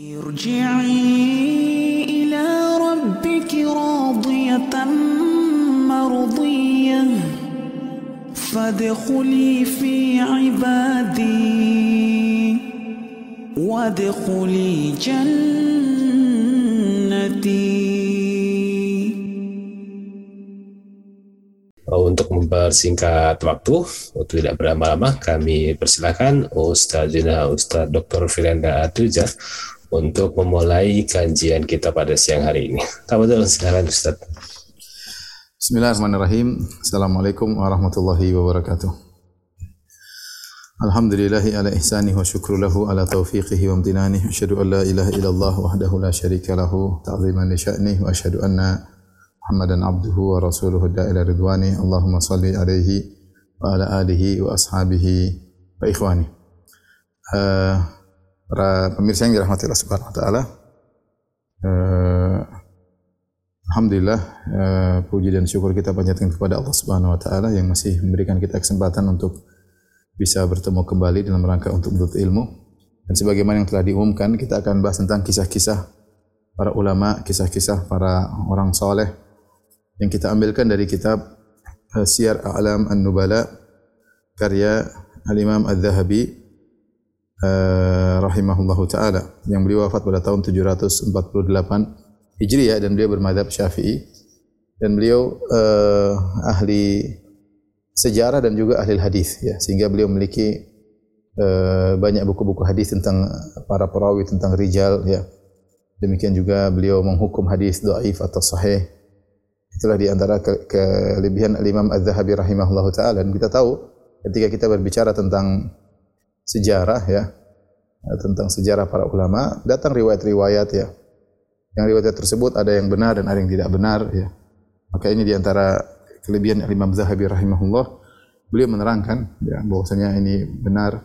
ارجعي إلى ربك راضية مرضية فادخلي في عبادي وادخلي جنتي Untuk mempersingkat waktu, untuk tidak berlama-lama, kami persilakan Ustazina Ustaz Dr. Firanda Atuja untuk memulai kajian kita pada siang hari ini. Tafadhol silakan Ustaz. Bismillahirrahmanirrahim. Assalamualaikum warahmatullahi wabarakatuh. Alhamdulillahi ala ihsani wa syukru lahu ala taufiqihi wa amtinani. Asyhadu an la ilaha illallah wahdahu la syarika lahu ta'ziman li sya'ni wa asyhadu anna Muhammadan abduhu wa rasuluhu da'ila ridwani. Allahumma salli alaihi wa ala alihi wa ashabihi wa ikhwani. Uh, para pemirsa yang dirahmati Allah Subhanahu wa taala. Uh, Alhamdulillah uh, puji dan syukur kita panjatkan kepada Allah Subhanahu wa taala yang masih memberikan kita kesempatan untuk bisa bertemu kembali dalam rangka untuk menuntut ilmu. Dan sebagaimana yang telah diumumkan, kita akan bahas tentang kisah-kisah para ulama, kisah-kisah para orang soleh yang kita ambilkan dari kitab uh, Siyar A'lam An-Nubala karya Al-Imam Al-Zahabi uh, rahimahullahu taala. Yang beliau wafat pada tahun 748 Hijriah dan beliau bermadhab Syafi'i. Dan beliau uh, ahli sejarah dan juga ahli hadis ya. Sehingga beliau memiliki uh, banyak buku-buku hadis tentang para perawi tentang rijal ya. Demikian juga beliau menghukum hadis dhaif atau sahih. Itulah di antara ke kelebihan Imam Az-Zahabi rahimahullahu taala. Dan kita tahu ketika kita berbicara tentang sejarah ya. Tentang sejarah para ulama. Datang riwayat-riwayat ya. Yang riwayat tersebut ada yang benar dan ada yang tidak benar ya. Maka ini di antara kelebihan Imam Az-Zahabi rahimahullah. Beliau menerangkan ya bahwasanya ini benar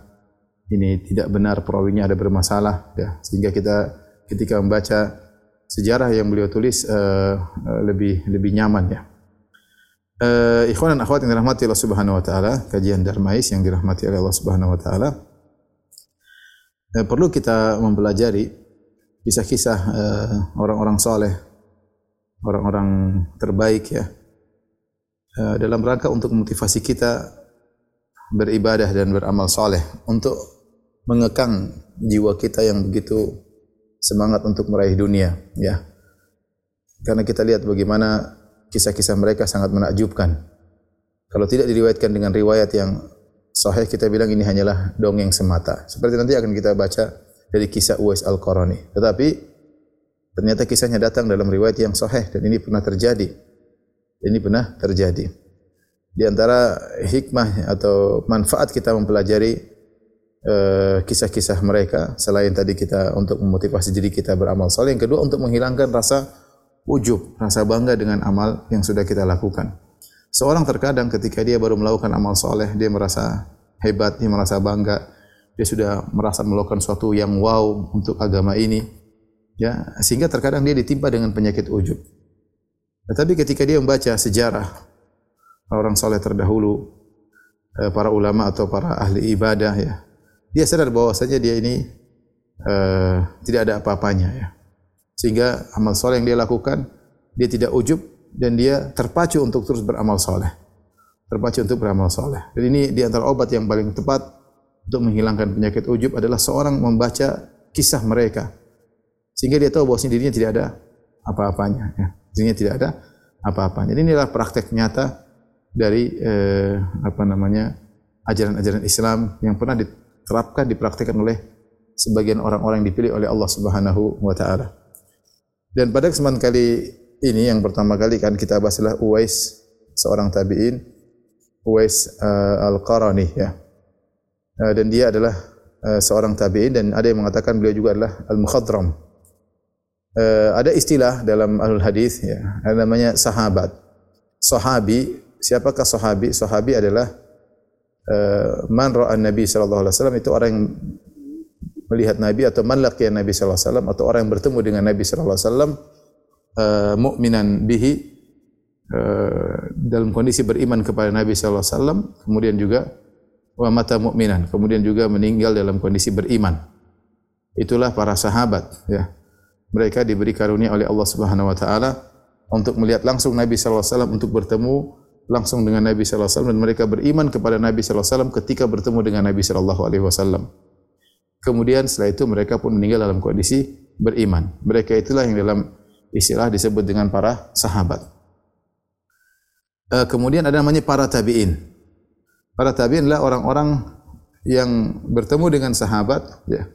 ini tidak benar perawinya ada bermasalah ya. Sehingga kita ketika membaca sejarah yang beliau tulis uh, uh, lebih lebih nyaman ya. Uh, ikhwan dan akhwat yang dirahmati Allah Subhanahu wa taala, kajian Darmais yang dirahmati oleh Allah Subhanahu wa taala. Uh, perlu kita mempelajari kisah-kisah uh, orang-orang soleh, orang-orang terbaik ya. Uh, dalam rangka untuk memotivasi kita beribadah dan beramal soleh untuk mengekang jiwa kita yang begitu semangat untuk meraih dunia ya karena kita lihat bagaimana kisah-kisah mereka sangat menakjubkan kalau tidak diriwayatkan dengan riwayat yang sahih kita bilang ini hanyalah dongeng semata. Seperti nanti akan kita baca dari kisah Uwais Al-Qarani. Tetapi ternyata kisahnya datang dalam riwayat yang sahih dan ini pernah terjadi. Ini pernah terjadi. Di antara hikmah atau manfaat kita mempelajari Eh, kisah-kisah mereka selain tadi kita untuk memotivasi diri kita beramal soleh yang kedua untuk menghilangkan rasa ujub rasa bangga dengan amal yang sudah kita lakukan seorang terkadang ketika dia baru melakukan amal soleh dia merasa hebat dia merasa bangga. Dia sudah merasa melakukan sesuatu yang wow untuk agama ini. Ya sehingga terkadang dia ditimpa dengan penyakit ujub. Tetapi ketika dia membaca sejarah orang soleh terdahulu eh, para ulama atau para ahli ibadah ya dia sadar bahwasanya dia ini uh, tidak ada apa-apanya ya. Sehingga amal soleh yang dia lakukan dia tidak ujub dan dia terpacu untuk terus beramal soleh. Terpacu untuk beramal soleh. Dan ini di antara obat yang paling tepat untuk menghilangkan penyakit ujub adalah seorang membaca kisah mereka. Sehingga dia tahu bahwasanya dirinya tidak ada apa-apanya. Ya. Dirinya tidak ada apa-apanya. Jadi inilah praktek nyata dari eh, apa namanya ajaran-ajaran Islam yang pernah diterapkan dipraktikkan oleh sebagian orang-orang yang dipilih oleh Allah Subhanahu wa taala. Dan pada kesempatan kali ini yang pertama kali kan kita bahas adalah Uwais seorang tabi'in Uwais uh, Al-Qarani ya. Uh, dan dia adalah uh, seorang tabi'in dan ada yang mengatakan beliau juga adalah Al-Mukhadram. Uh, ada istilah dalam Ahlul Hadis ya, namanya sahabat. Sahabi, siapakah sahabi? Sahabi adalah Eh, man ra'a Nabi sallallahu alaihi wasallam itu orang yang melihat Nabi atau man laqiya Nabi sallallahu alaihi wasallam atau orang yang bertemu dengan Nabi sallallahu alaihi wasallam uh, mukminan bihi uh, dalam kondisi beriman kepada Nabi sallallahu alaihi wasallam kemudian juga wa mata mukminan kemudian juga meninggal dalam kondisi beriman itulah para sahabat ya. Mereka diberi karunia oleh Allah Subhanahu wa taala untuk melihat langsung Nabi sallallahu alaihi wasallam untuk bertemu langsung dengan Nabi sallallahu alaihi wasallam dan mereka beriman kepada Nabi sallallahu alaihi wasallam ketika bertemu dengan Nabi sallallahu alaihi wasallam. Kemudian setelah itu mereka pun meninggal dalam kondisi beriman. Mereka itulah yang dalam istilah disebut dengan para sahabat. Uh, kemudian ada namanya para tabi'in. Para tabi'in adalah orang-orang yang bertemu dengan sahabat ya,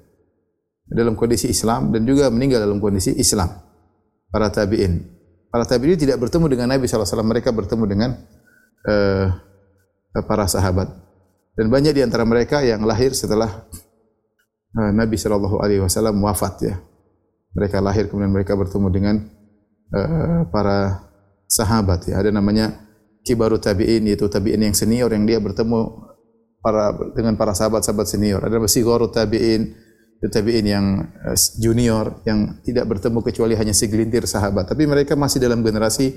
dalam kondisi Islam dan juga meninggal dalam kondisi Islam. Para tabi'in. Para tabi'in tidak bertemu dengan Nabi SAW. Mereka bertemu dengan uh, para sahabat. Dan banyak di antara mereka yang lahir setelah uh, Nabi SAW wafat ya. Mereka lahir kemudian mereka bertemu dengan uh, para sahabat ya. Ada namanya kibaru tabi'in yaitu tabi'in yang senior yang dia bertemu para dengan para sahabat-sahabat senior. Ada masih gharu tabi'in itu tabi'in yang eh, junior yang tidak bertemu kecuali hanya segelintir sahabat tapi mereka masih dalam generasi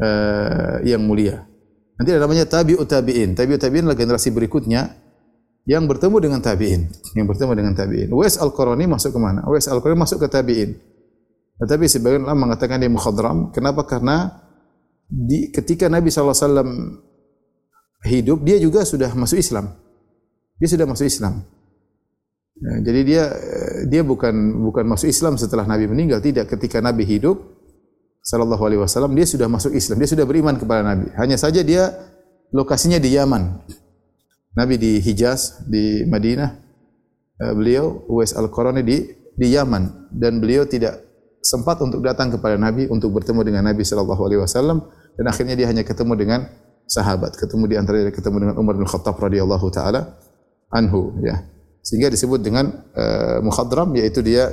uh, yang mulia. Nanti ada namanya tabi'ut tabi'in. Tabi'ut tabi'in adalah generasi berikutnya yang bertemu dengan tabi'in, yang bertemu dengan tabi'in. Uwais Al-Qarani masuk ke mana? Uwais Al-Qarani masuk ke tabi'in. Tetapi sebagian ulama mengatakan dia mukhadram. Kenapa? Karena di, ketika Nabi SAW hidup, dia juga sudah masuk Islam. Dia sudah masuk Islam. Ya, jadi dia dia bukan bukan masuk Islam setelah Nabi meninggal, tidak. Ketika Nabi hidup, Sallallahu Alaihi Wasallam, dia sudah masuk Islam. Dia sudah beriman kepada Nabi. Hanya saja dia lokasinya di Yaman. Nabi di Hijaz, di Madinah. Eh, beliau Uwais Al-Qarani di di Yaman. Dan beliau tidak sempat untuk datang kepada Nabi untuk bertemu dengan Nabi sallallahu alaihi wasallam. Dan akhirnya dia hanya ketemu dengan sahabat. Ketemu di antara dia ketemu dengan Umar bin Khattab radhiyallahu taala anhu ya. Sehingga disebut dengan uh, mukhadram yaitu dia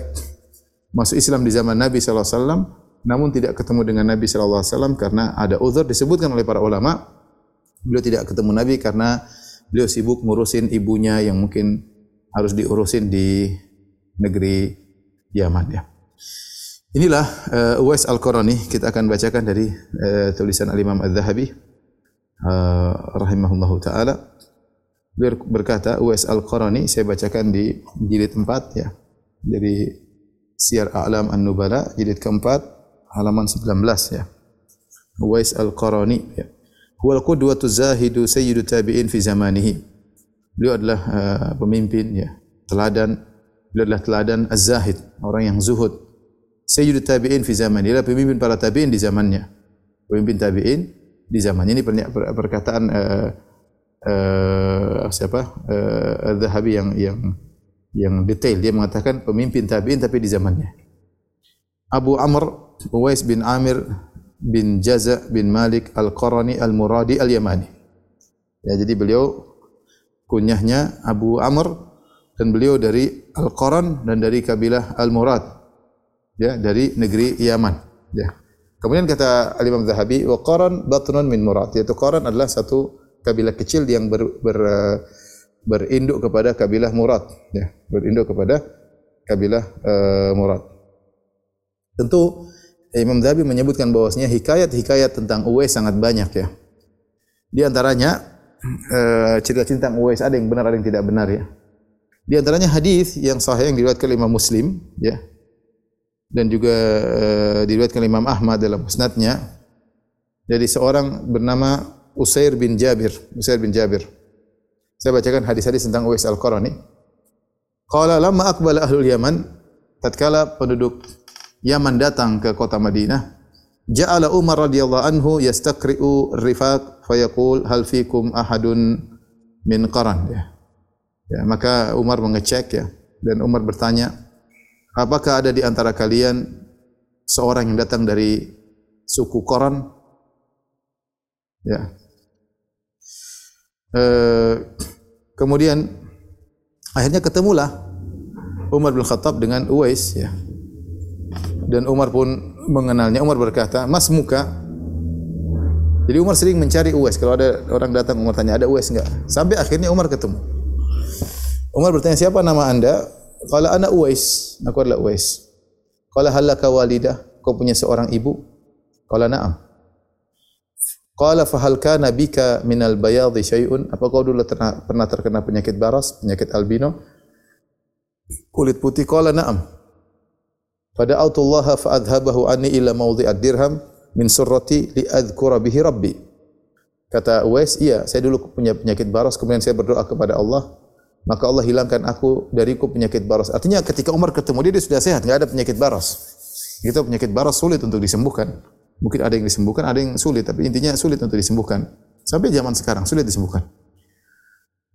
masuk Islam di zaman Nabi sallallahu alaihi wasallam namun tidak ketemu dengan Nabi sallallahu alaihi wasallam karena ada uzur disebutkan oleh para ulama. Beliau tidak ketemu Nabi karena beliau sibuk ngurusin ibunya yang mungkin harus diurusin di negeri Yaman ya. Inilah uh, Uwais Al-Qarani kita akan bacakan dari uh, tulisan Al-Imam Al-Zahabi uh, rahimahullahu taala. Beliau berkata Uwais Al-Qarani saya bacakan di jilid 4 ya. Dari Syiar A'lam An-Nubala jilid keempat halaman 19 ya. Uwais Al-Qarani ya. Huwa al-qudwatu zahidu sayyidu tabi'in fi zamanihi. Beliau adalah uh, pemimpin ya, teladan beliau adalah teladan az-zahid, orang yang zuhud Sayyidul Tabi'in fi zaman. Dia pemimpin para tabi'in di zamannya. Pemimpin tabi'in di zamannya. Ini perkataan uh, uh, siapa? Uh, Al-Zahabi yang yang yang detail. Dia mengatakan pemimpin tabi'in tapi di zamannya. Abu Amr Uwais bin Amir bin Jaza bin Malik Al-Qarani Al-Muradi Al-Yamani. Ya, jadi beliau kunyahnya Abu Amr dan beliau dari Al-Qaran dan dari kabilah Al-Murad ya dari negeri Yaman ya. Kemudian kata Al Imam Zahabi wa qaran batnun min murad yaitu qaran adalah satu kabilah kecil yang ber, ber berinduk kepada kabilah murad ya. Berinduk kepada kabilah uh, murad. Tentu Imam Zahabi menyebutkan bahwasanya hikayat-hikayat tentang Uwais sangat banyak ya. Di antaranya uh, cerita tentang Uwais ada yang benar ada yang tidak benar ya. Di antaranya hadis yang sahih yang diriwayatkan oleh Imam Muslim ya. Dan juga uh, diriwayatkan Imam Ahmad dalam musnadnya dari seorang bernama Usair bin Jabir Usair bin Jabir. Saya bacakan hadis-hadis tentang Uwais Al-Qarani. Qala lamma aqbala ahlul Yaman tatkala penduduk Yaman datang ke kota Madinah ja'ala Umar radhiyallahu anhu yastaqri'u rifaq fayaqul hal fikum ahadun min qaran ya. ya maka Umar mengecek ya dan Umar bertanya Apakah ada di antara kalian seorang yang datang dari suku Koran? Ya. E, kemudian akhirnya ketemulah Umar bin Khattab dengan Uwais ya. Dan Umar pun mengenalnya. Umar berkata, "Mas muka." Jadi Umar sering mencari Uwais. Kalau ada orang datang Umar tanya, "Ada Uwais enggak?" Sampai akhirnya Umar ketemu. Umar bertanya, "Siapa nama Anda?" Qala ana Uwais. Aku adalah Uwais. Qala halaka walidah? Kau punya seorang ibu? Qala na'am. Qala fa hal kana bika min al bayadhi syai'un? Apa kau dulu pernah terkena penyakit baras, penyakit albino? kulit putih qala na'am pada Allah fa adhabahu anni ila mawdhi'ad dirham min surrati li adhkura bihi rabbi. Kata Uwais iya saya dulu punya penyakit baras kemudian saya berdoa kepada Allah. Maka Allah hilangkan aku dariku penyakit baras. Artinya ketika Umar ketemu dia dia sudah sehat enggak ada penyakit baras. Itu penyakit baras sulit untuk disembuhkan. Mungkin ada yang disembuhkan ada yang sulit tapi intinya sulit untuk disembuhkan. Sampai zaman sekarang sulit disembuhkan.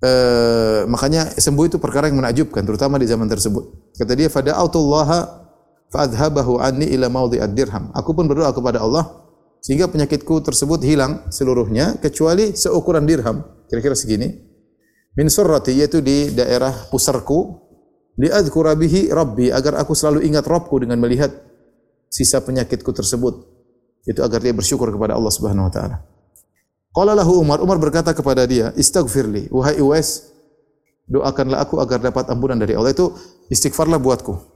Uh, makanya sembuh itu perkara yang menakjubkan terutama di zaman tersebut. Kata dia fada autullaha fa adhabahu anni ila maudhi'ad dirham. Aku pun berdoa kepada Allah sehingga penyakitku tersebut hilang seluruhnya kecuali seukuran dirham. Kira-kira segini. Min surrati yaitu di daerah pusarku di adzkura bihi rabbi agar aku selalu ingat Rabbku dengan melihat sisa penyakitku tersebut. Itu agar dia bersyukur kepada Allah Subhanahu wa taala. Qala lahu Umar, Umar berkata kepada dia, "Istaghfirli, wahai Uwais, doakanlah aku agar dapat ampunan dari Allah." Itu istighfarlah buatku.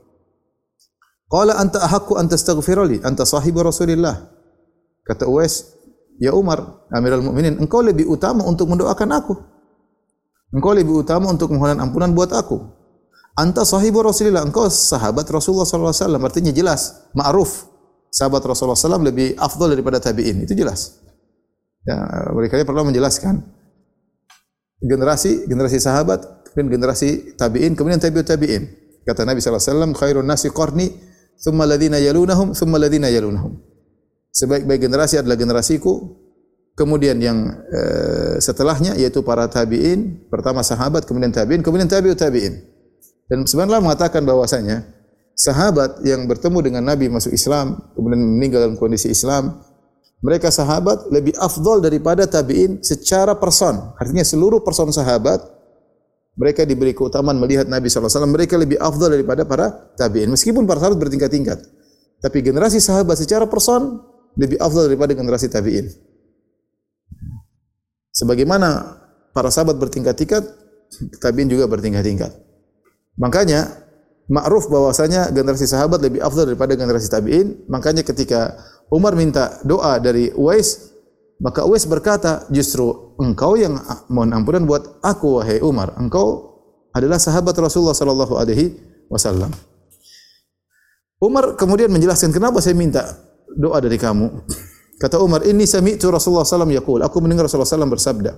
Qala anta ahaqqu an tastaghfirli, anta sahibu Rasulillah. Kata Uwais, "Ya Umar, Amirul Mukminin, engkau lebih utama untuk mendoakan aku. Engkau lebih utama untuk memohon ampunan buat aku. Anta sahibu Rasulillah, engkau sahabat Rasulullah sallallahu alaihi wasallam, artinya jelas, ma'ruf. Sahabat Rasulullah wasallam lebih afdal daripada tabi'in, itu jelas. Ya, mereka perlu menjelaskan generasi generasi sahabat, kemudian generasi tabi'in, kemudian tabi'ut tabi'in. Kata Nabi sallallahu alaihi wasallam, khairun nasi qarni, thumma alladziina yalunahum, thumma alladziina yalunahum. Sebaik-baik generasi adalah generasiku, kemudian yang uh, setelahnya yaitu para tabi'in, pertama sahabat, kemudian tabi'in, kemudian tabi'ut tabi'in. Dan sebenarnya mengatakan bahwasanya sahabat yang bertemu dengan Nabi masuk Islam, kemudian meninggal dalam kondisi Islam, mereka sahabat lebih afdol daripada tabi'in secara person. Artinya seluruh person sahabat mereka diberi keutamaan melihat Nabi SAW. Mereka lebih afdol daripada para tabi'in. Meskipun para sahabat bertingkat-tingkat. Tapi generasi sahabat secara person lebih afdol daripada generasi tabi'in. Sebagaimana para sahabat bertingkat-tingkat, tabi'in juga bertingkat-tingkat. Makanya, makruf bahwasanya generasi sahabat lebih afdal daripada generasi tabi'in. Makanya ketika Umar minta doa dari Uwais, maka Uwais berkata, justru engkau yang mohon ampunan buat aku wahai Umar. Engkau adalah sahabat Rasulullah sallallahu alaihi wasallam. Umar kemudian menjelaskan kenapa saya minta doa dari kamu. Kata Umar, "Inni sami'tu Rasulullah sallallahu alaihi wasallam yaqul." Aku mendengar Rasulullah sallallahu bersabda,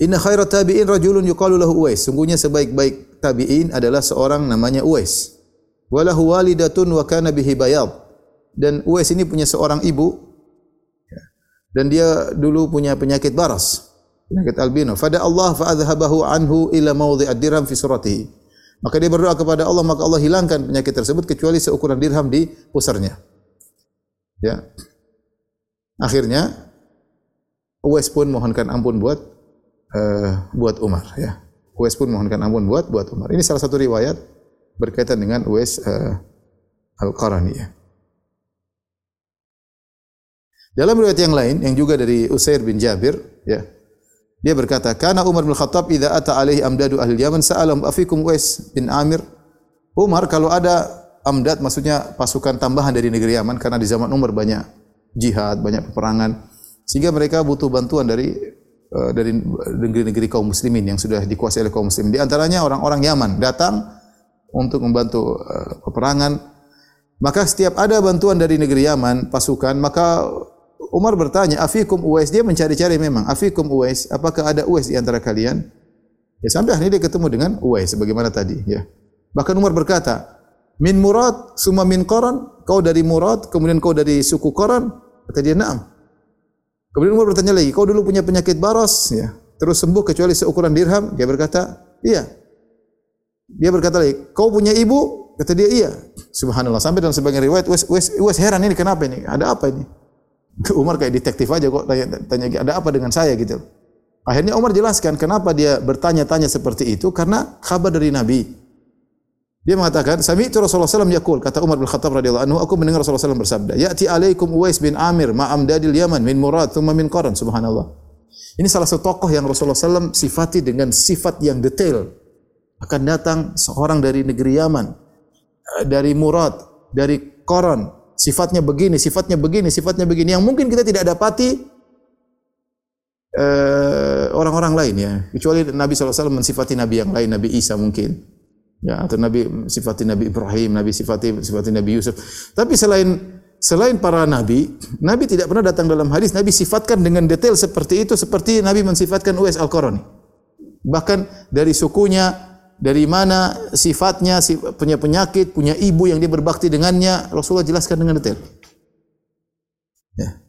Inna khairat tabi'in rajulun yuqalu lahu Uwais. Sungguhnya sebaik-baik tabi'in adalah seorang namanya Uwais. Walahu walidatun wa kana bihi bayad. Dan Uwais ini punya seorang ibu dan dia dulu punya penyakit baras, penyakit albino. Fada Allah fa adhabahu anhu ila mawdhi'ad dirham fi suratihi. Maka dia berdoa kepada Allah maka Allah hilangkan penyakit tersebut kecuali seukuran dirham di pusarnya. Ya. Akhirnya Uwais pun mohonkan ampun buat uh, buat Umar ya. Uwais pun mohonkan ampun buat buat Umar. Ini salah satu riwayat berkaitan dengan Uwais uh, Al-Qarani ya. Dalam riwayat yang lain yang juga dari Usair bin Jabir ya. Dia berkata, "Kana Umar bin Khattab idza ata alaihi amdadu ahli Yaman sa'alam afikum Uwais bin Amir." Umar kalau ada amdad maksudnya pasukan tambahan dari negeri Yaman karena di zaman Umar banyak jihad, banyak peperangan sehingga mereka butuh bantuan dari Eh, dari negeri-negeri kaum muslimin yang sudah dikuasai oleh kaum muslimin. Di antaranya orang-orang Yaman datang untuk membantu uh, peperangan. Maka setiap ada bantuan dari negeri Yaman, pasukan, maka Umar bertanya, "Afikum Uwais?" Dia mencari-cari memang, "Afikum Uwais? Apakah ada Uwais di antara kalian?" Ya sampai akhirnya dia ketemu dengan Uwais sebagaimana tadi, ya. Bahkan Umar berkata, "Min Murad, summa min Qaran?" Kau dari Murad, kemudian kau dari suku Qaran? Kata dia, "Na'am." Kemudian Umar bertanya lagi, kau dulu punya penyakit baras, ya, terus sembuh kecuali seukuran dirham? Dia berkata, iya. Dia berkata lagi, kau punya ibu? Kata dia, iya. Subhanallah. Sampai dalam sebagian riwayat, wes heran ini kenapa ini? Ada apa ini? Umar kayak detektif aja kok tanya, tanya ada apa dengan saya gitu. Akhirnya Umar jelaskan kenapa dia bertanya-tanya seperti itu karena kabar dari Nabi. Dia mengatakan, "Sami itu Rasulullah SAW yakul." Kata Umar bin Khattab radhiyallahu anhu, "Aku mendengar Rasulullah SAW bersabda, "Ya'ti alaikum Uwais bin Amir ma'am dadil Yaman min Murad thumma min Qaran." Subhanallah. Ini salah satu tokoh yang Rasulullah SAW sifati dengan sifat yang detail. Akan datang seorang dari negeri Yaman, eh, dari Murad, dari Qaran. Sifatnya begini, sifatnya begini, sifatnya begini. Yang mungkin kita tidak dapati uh, orang-orang lain ya. Kecuali Nabi SAW mensifati Nabi yang lain, Nabi Isa mungkin. Ya, atau Nabi sifati Nabi Ibrahim, Nabi sifati sifati Nabi Yusuf. Tapi selain selain para nabi, Nabi tidak pernah datang dalam hadis Nabi sifatkan dengan detail seperti itu seperti Nabi mensifatkan Uwais Al-Qarani. Bahkan dari sukunya, dari mana sifatnya, punya penyakit, punya ibu yang dia berbakti dengannya, Rasulullah jelaskan dengan detail. Ya.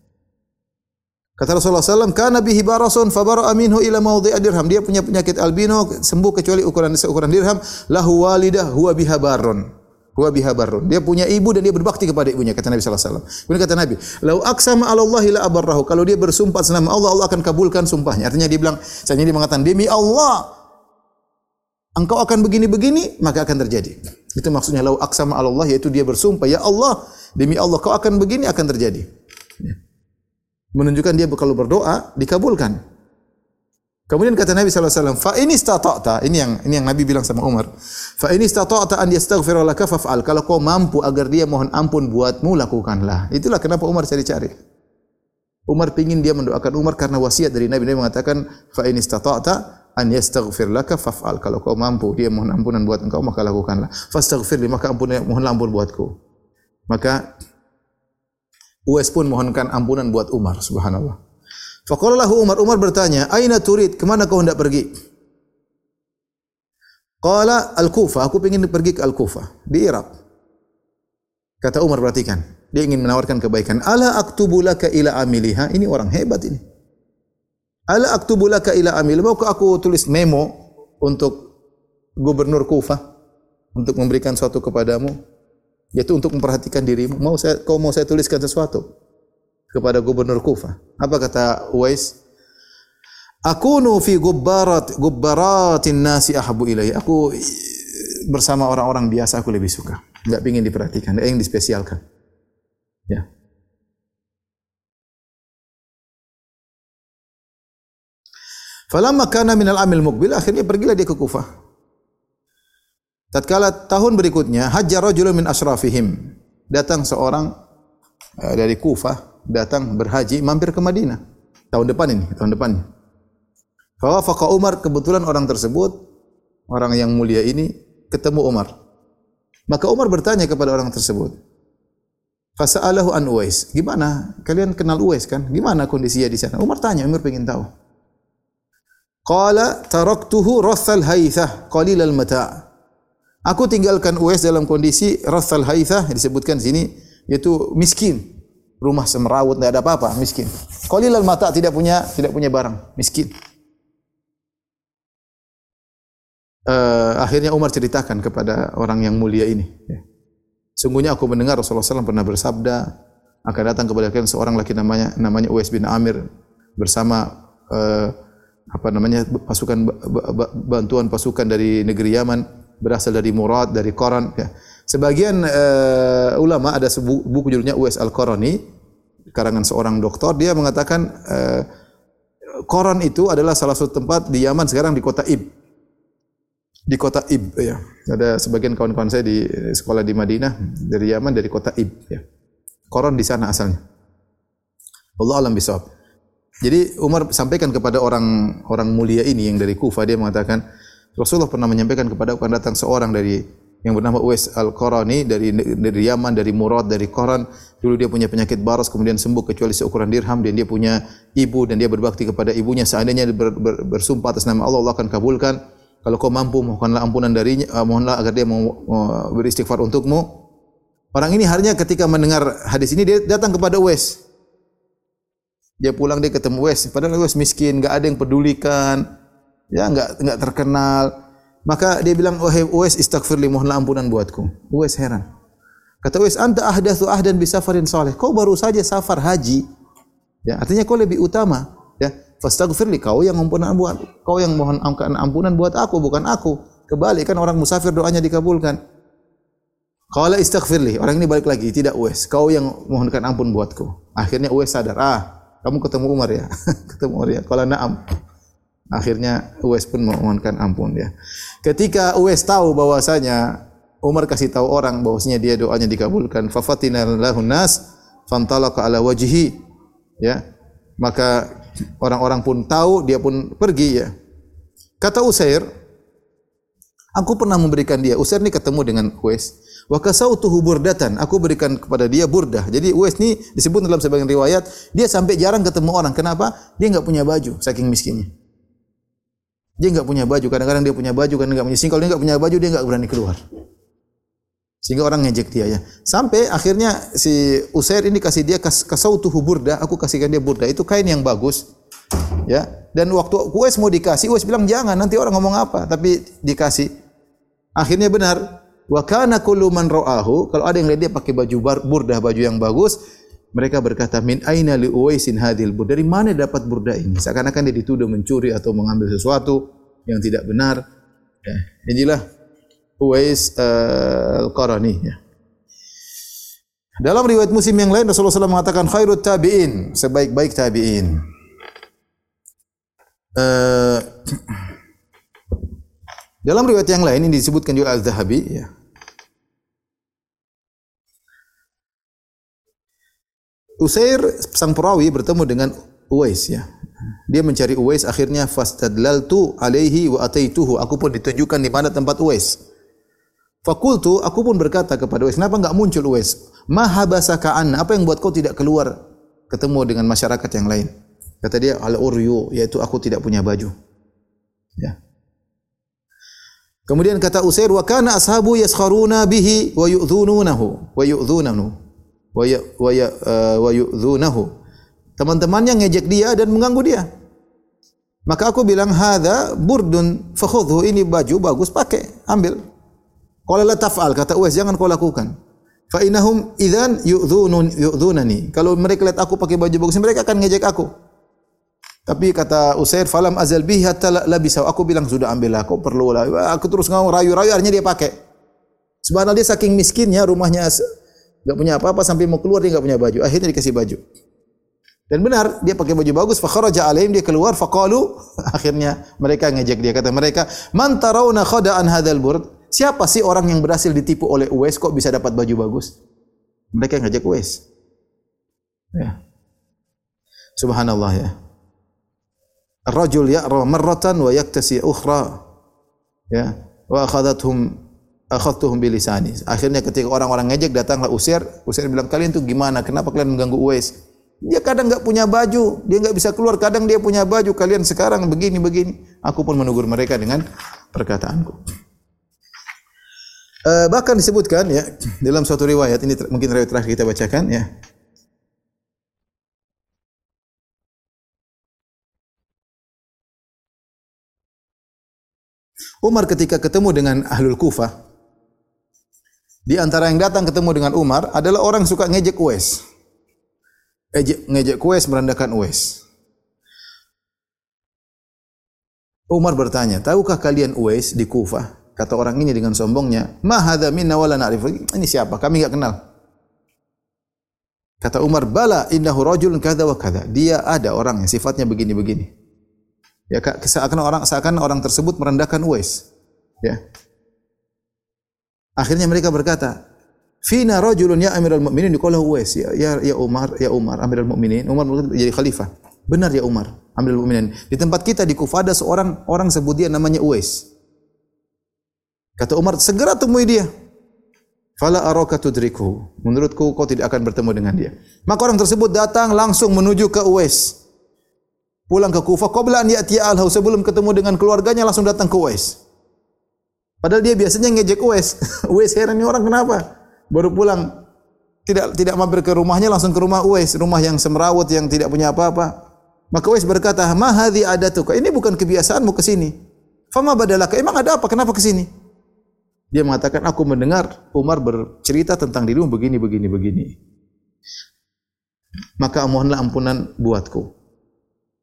Kata Rasulullah SAW, Kana bihi barasun fabara aminhu ila maudhi'a dirham. Dia punya penyakit albino, sembuh kecuali ukuran seukuran dirham. Lahu walidah huwa biha barun. Huwa biha barun. Dia punya ibu dan dia berbakti kepada ibunya, kata Nabi SAW. Kemudian kata Nabi, Lau aksama ala Allah ila abarrahu. Kalau dia bersumpah senama Allah, Allah akan kabulkan sumpahnya. Artinya dia bilang, saya dia mengatakan, demi Allah, engkau akan begini-begini, maka akan terjadi. Itu maksudnya, lau aksama Allah, yaitu dia bersumpah, ya Allah, demi Allah, kau akan begini, akan terjadi. Ya menunjukkan dia kalau berdoa dikabulkan. Kemudian kata Nabi sallallahu alaihi wasallam, "Fa ini istata'ta." Ini yang ini yang Nabi bilang sama Umar. "Fa ini istata'ta an yastaghfira laka faf'al." Kalau kau mampu agar dia mohon ampun buatmu, lakukanlah. Itulah kenapa Umar cari-cari. Umar pingin dia mendoakan Umar karena wasiat dari Nabi. Nabi mengatakan, "Fa ini istata'ta an yastaghfir laka faf'al." Kalau kau mampu dia mohon ampunan buat engkau, maka lakukanlah. Fastaghfir li maka ampun mohon ampun buatku. Maka Uwais pun mohonkan ampunan buat Umar, subhanallah. Faqala Umar, Umar bertanya, "Aina turid? Ke mana kau hendak pergi?" Qala Al-Kufah, aku ingin pergi ke Al-Kufah, di Irak. Kata Umar perhatikan, dia ingin menawarkan kebaikan. Ala aktubu laka ila amiliha? Ini orang hebat ini. Ala aktubu laka ila amil? Mau aku tulis memo untuk gubernur Kufah untuk memberikan sesuatu kepadamu? yaitu untuk memperhatikan dirimu. Mau saya kau mau saya tuliskan sesuatu kepada gubernur Kufah. Apa kata Uwais? Aku nu fi gubbarat gubbaratin nasi ahabu ilai. Aku bersama orang-orang biasa aku lebih suka. Enggak ingin diperhatikan, enggak ingin dispesialkan. Ya. Falamma kana minal amil muqbil akhirnya pergilah dia ke Kufah. Tatkala tahun berikutnya hajjar rajulun min asrafihim. Datang seorang uh, dari Kufah datang berhaji mampir ke Madinah. Tahun depan ini, tahun depan. Fa wafaqa Umar kebetulan orang tersebut orang yang mulia ini ketemu Umar. Maka Umar bertanya kepada orang tersebut. Fasa'alahu an Uwais. Gimana? Kalian kenal Uwais kan? Gimana kondisinya di sana? Umar tanya, Umar ingin tahu. Qala taraktuhu rathal haythah qalilal mata'. Aku tinggalkan Uwais dalam kondisi Rathal Haithah disebutkan di sini yaitu miskin. Rumah semerawut tidak ada apa-apa, miskin. Qalilal mata tidak punya tidak punya barang, miskin. Uh, akhirnya Umar ceritakan kepada orang yang mulia ini. Ya. Sungguhnya aku mendengar Rasulullah SAW pernah bersabda akan datang kepada kalian seorang laki namanya namanya Uwais bin Amir bersama uh, apa namanya pasukan bantuan pasukan dari negeri Yaman berasal dari murad dari Quran ya. Sebagian uh, ulama ada sebuah buku judulnya Uwais Al-Qarani karangan seorang doktor dia mengatakan uh, Quran itu adalah salah satu tempat di Yaman sekarang di kota Ib. Di kota Ib ya. Ada sebagian kawan-kawan saya di sekolah di Madinah dari Yaman dari kota Ib ya. Quran di sana asalnya. Allah alam bisawab. Jadi Umar sampaikan kepada orang orang mulia ini yang dari Kufah dia mengatakan Rasulullah pernah menyampaikan kepada akan datang seorang dari yang bernama Uwais Al-Qarani dari dari Yaman, dari Murad, dari Qaran. Dulu dia punya penyakit baras, kemudian sembuh kecuali seukuran dirham dan dia punya ibu dan dia berbakti kepada ibunya. Seandainya ber, ber, bersumpah atas nama Allah, Allah akan kabulkan. Kalau kau mampu, mohonlah ampunan darinya, uh, mohonlah agar dia mau beristighfar untukmu. Orang ini harinya ketika mendengar hadis ini, dia datang kepada Uwais. Dia pulang, dia ketemu Uwais. Padahal Uwais miskin, enggak ada yang pedulikan ya enggak enggak terkenal. Maka dia bilang, wahai Uwais, istighfirli, mohonlah ampunan buatku. Uwais heran. Kata Uwais, anta ahdathu ahdan bi safarin salih. Kau baru saja safar haji. Ya, artinya kau lebih utama. Ya, fastaghfirli, kau yang ampunan buat, kau yang mohon ampunan buat aku, bukan aku. Kebalik kan orang musafir doanya dikabulkan. Qala istighfirli. Orang ini balik lagi, tidak Uwais. Kau yang mohonkan ampun buatku. Akhirnya Uwais sadar, ah, kamu ketemu Umar ya. ketemu Umar ya. Qala na'am. Akhirnya Uwais pun memohonkan ampun ya. Ketika Uwais tahu bahwasanya Umar kasih tahu orang bahwasanya dia doanya dikabulkan, fafatina lahun nas fantalaqa ala wajhi ya. Maka orang-orang pun tahu dia pun pergi ya. Kata Usair Aku pernah memberikan dia. Usair ni ketemu dengan Uwais. Wa kasautuhu burdatan. Aku berikan kepada dia burdah. Jadi Uwais ni disebut dalam sebagian riwayat, dia sampai jarang ketemu orang. Kenapa? Dia enggak punya baju, saking miskinnya. Dia enggak punya baju. Kadang-kadang dia punya baju, kadang enggak punya. Sehingga kalau dia enggak punya baju, dia enggak berani keluar. Sehingga orang ngejek dia ya. Sampai akhirnya si Usair ini kasih dia kas, kasautuhu burdah. Aku kasihkan dia burdah. Itu kain yang bagus. Ya. Dan waktu Uwais mau dikasih, Uwais bilang jangan. Nanti orang ngomong apa. Tapi dikasih. Akhirnya benar. Wa kana kullu man ra'ahu, kalau ada yang lihat dia pakai baju burdah, baju yang bagus, mereka berkata min aina li uwaisin hadhil bur dari mana dapat burdah ini seakan-akan dia dituduh mencuri atau mengambil sesuatu yang tidak benar ya inilah Uwais uh, Al-Qarani ya. Dalam riwayat Muslim yang lain Rasulullah SAW mengatakan khairut tabi'in sebaik-baik tabi'in. Uh, dalam riwayat yang lain ini disebutkan juga Al-Zahabi ya. Usair sang perawi bertemu dengan Uwais ya. Dia mencari Uwais akhirnya fastadlaltu alaihi wa ataituhu. Aku pun ditunjukkan di mana tempat Uwais. Fakultu aku pun berkata kepada Uwais, "Kenapa enggak muncul Uwais? Ma habasaka an? Apa yang buat kau tidak keluar ketemu dengan masyarakat yang lain?" Kata dia, "Al-uryu, yaitu aku tidak punya baju." Ya. Kemudian kata Usair wa kana ashabu yaskharuna bihi wa yu'dhununahu wa yu'dhunahu wa ya wa ya uh, wa yu'dhunahu. Teman-temannya ngejek dia dan mengganggu dia. Maka aku bilang hadza burdun fakhudhu ini baju bagus pakai ambil. Qala la taf'al kata Uwais jangan kau lakukan. Fa innahum idzan yu'dhunun yu'dhunani. Kalau mereka lihat aku pakai baju bagus mereka akan ngejek aku. Tapi kata Usair, falam azal bihi hatta la bisa. Aku bilang sudah ambillah, kau perlu lah. Aku terus ngomong rayu-rayu, akhirnya dia pakai. Sebenarnya dia saking miskinnya, rumahnya enggak punya apa-apa sampai mau keluar dia enggak punya baju. Akhirnya dikasih baju. Dan benar, dia pakai baju bagus. Fa kharaja alaihim dia keluar. Faqalu akhirnya mereka ngejek dia kata mereka, "Man tarawna khada'an hadzal burd?" Siapa sih orang yang berhasil ditipu oleh Uwais kok bisa dapat baju bagus? Mereka ngejek Uwais. Ya. Subhanallah ya. Rajul ya'ra marratan wa yaktasi ukhra. Ya. Wa akhadathum akhadtuhum bi lisani. Akhirnya ketika orang-orang ngejek datanglah Usair, Usair bilang, "Kalian tu gimana? Kenapa kalian mengganggu Uwais?" Dia kadang enggak punya baju, dia enggak bisa keluar, kadang dia punya baju. Kalian sekarang begini begini. Aku pun menegur mereka dengan perkataanku. Uh, bahkan disebutkan ya dalam suatu riwayat ini mungkin riwayat terakhir kita bacakan ya. Umar ketika ketemu dengan Ahlul Kufah, di antara yang datang ketemu dengan Umar adalah orang suka ngejek Uwais. Ngejek, ngejek Uwais, merendahkan Uwais. Umar bertanya, tahukah kalian Uwais di Kufah? Kata orang ini dengan sombongnya, Ma hadha minna wala na'rif. Ini siapa? Kami enggak kenal. Kata Umar, bala innahu rajulun kadza wa kadza. Dia ada orang yang sifatnya begini-begini. Ya, seakan orang seakan orang tersebut merendahkan Uwais. Ya. Akhirnya mereka berkata, "Fina rajulun ya Amirul Mukminin diqala Uwais." Ya, ya ya Umar, ya Umar Amirul Mukminin. Umar jadi khalifah. Benar ya Umar, Amirul Mukminin. Di tempat kita di Kufah ada seorang orang sebut dia namanya Uwais. Kata Umar, segera temui dia. Fala araka tudriku. Menurutku kau tidak akan bertemu dengan dia. Maka orang tersebut datang langsung menuju ke Uwais pulang ke Kufah qabla an ya'ti al sebelum ketemu dengan keluarganya langsung datang ke Uwais. Padahal dia biasanya ngejek Uwais. Uwais heran ini orang kenapa? Baru pulang tidak tidak mampir ke rumahnya langsung ke rumah Uwais, rumah yang semrawut yang tidak punya apa-apa. Maka Uwais berkata, "Ma hadhi adatuka? Ini bukan kebiasaanmu ke sini." Fama badalaka? Emang ada apa? Kenapa ke sini? Dia mengatakan, "Aku mendengar Umar bercerita tentang dirimu begini begini begini." Maka mohonlah ampunan buatku.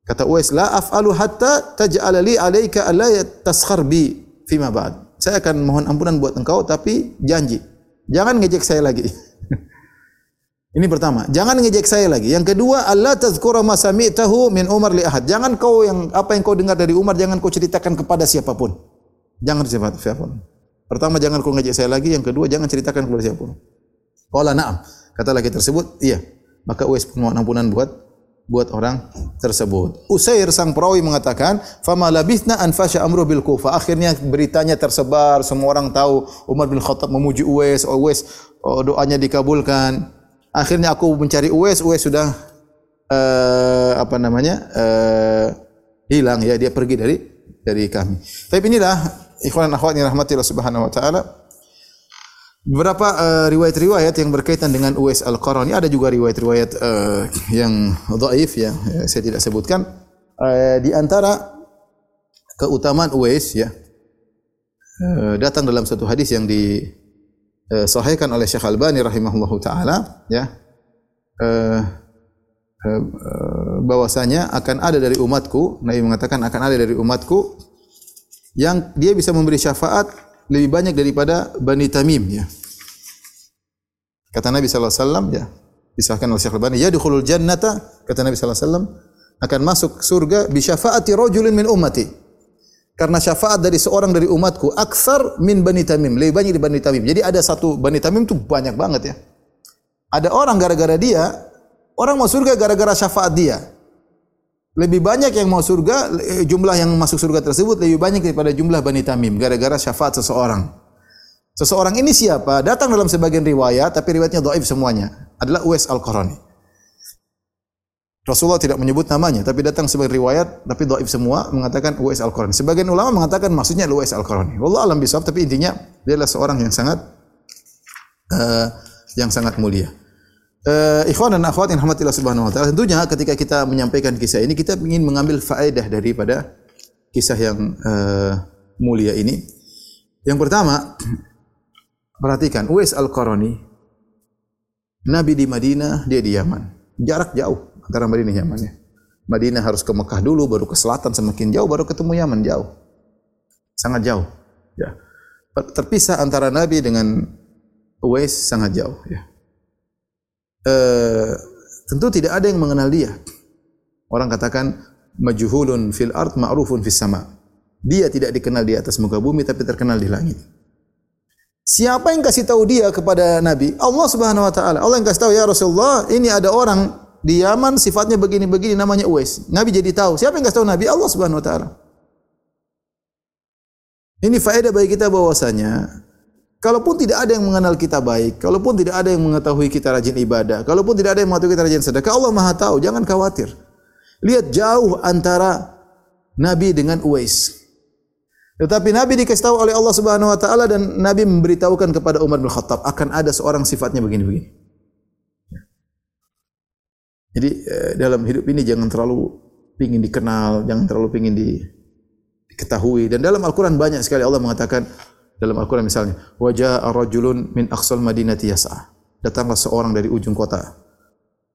Kata Uwais, la af'alu hatta taj'ala li 'alaika alla yataskhar bi fima ba'd. Saya akan mohon ampunan buat engkau tapi janji jangan ngejek saya lagi. Ini pertama, jangan ngejek saya lagi. Yang kedua, Allah tazkura ma sami'tahu min Umar li ahad. Jangan kau yang apa yang kau dengar dari Umar jangan kau ceritakan kepada siapapun. Jangan cerita siapapun. Pertama, jangan kau ngejek saya lagi. Yang kedua, jangan ceritakan kepada siapapun. Qala na'am. Kata lagi tersebut, iya. Maka Uwais mohon ampunan buat buat orang tersebut. Usair sang perawi mengatakan, "Fama labithna an fasha amru bil Kufah." Akhirnya beritanya tersebar, semua orang tahu Umar bin Khattab memuji Uwais, Uwais oh, doanya dikabulkan. Akhirnya aku mencari Uwais, Uwais sudah uh, apa namanya? Uh, hilang ya, dia pergi dari dari kami. Tapi inilah ikhwan akhwat yang rahmati Allah Subhanahu wa taala. Beberapa uh, riwayat-riwayat yang berkaitan dengan Uwais Al-Qarani ada juga riwayat-riwayat uh, yang dhaif ya, ya saya tidak sebutkan. Uh, di antara keutamaan Uwais ya uh, datang dalam satu hadis yang disahihkan uh, oleh Syekh Al-Albani rahimahullahu taala ya uh, uh, bahwasanya akan ada dari umatku Nabi mengatakan akan ada dari umatku yang dia bisa memberi syafaat lebih banyak daripada Bani Tamim ya. Kata Nabi sallallahu alaihi wasallam ya, disahkan oleh Syekh Al-Albani, ya dukhulul jannata kata Nabi sallallahu alaihi wasallam akan masuk surga bi syafaati rajulin min ummati. Karena syafaat dari seorang dari umatku aksar min Bani Tamim, lebih banyak dari Bani Tamim. Jadi ada satu Bani Tamim itu banyak banget ya. Ada orang gara-gara dia, orang mau surga gara-gara syafaat dia lebih banyak yang mau surga eh, jumlah yang masuk surga tersebut lebih banyak daripada jumlah Bani Tamim gara-gara syafaat seseorang. Seseorang ini siapa? Datang dalam sebagian riwayat tapi riwayatnya dhaif semuanya. Adalah Uwais Al-Qarani. Rasulullah tidak menyebut namanya tapi datang sebagai riwayat tapi dhaif semua mengatakan Uwais Al-Qarani. Sebagian ulama mengatakan maksudnya Uwais Al-Qarani. Wallah alam bisawab tapi intinya dia adalah seorang yang sangat uh, yang sangat mulia. Uh, ikhwan dan akhwat yang rahmatillah subhanahu wa ta'ala Tentunya ketika kita menyampaikan kisah ini Kita ingin mengambil faedah daripada Kisah yang uh, mulia ini Yang pertama Perhatikan Uwais Al-Qarani Nabi di Madinah Dia di Yaman Jarak jauh antara Madinah dan Yaman ya. Madinah harus ke Mekah dulu Baru ke selatan semakin jauh Baru ketemu Yaman jauh Sangat jauh ya. Terpisah antara Nabi dengan Uwais sangat jauh ya. Eh, tentu tidak ada yang mengenal dia. Orang katakan majhulun fil ard ma'rufun fis sama. Dia tidak dikenal di atas muka bumi tapi terkenal di langit. Siapa yang kasih tahu dia kepada Nabi? Allah Subhanahu wa taala. Allah yang kasih tahu ya Rasulullah, ini ada orang di Yaman sifatnya begini-begini namanya Uwais. Nabi jadi tahu. Siapa yang kasih tahu Nabi? Allah Subhanahu wa taala. Ini faedah bagi kita bahwasanya Kalaupun tidak ada yang mengenal kita baik, kalaupun tidak ada yang mengetahui kita rajin ibadah, kalaupun tidak ada yang mengetahui kita rajin sedekah, Allah Maha tahu, jangan khawatir. Lihat jauh antara Nabi dengan Uwais. Tetapi Nabi dikasih tahu oleh Allah Subhanahu wa taala dan Nabi memberitahukan kepada Umar bin Khattab akan ada seorang sifatnya begini-begini. Jadi eh, dalam hidup ini jangan terlalu ingin dikenal, jangan terlalu ingin diketahui dan dalam Al-Qur'an banyak sekali Allah mengatakan dalam Al-Quran misalnya wajah rajulun min aqsal madinati yas'a. Datanglah seorang dari ujung kota.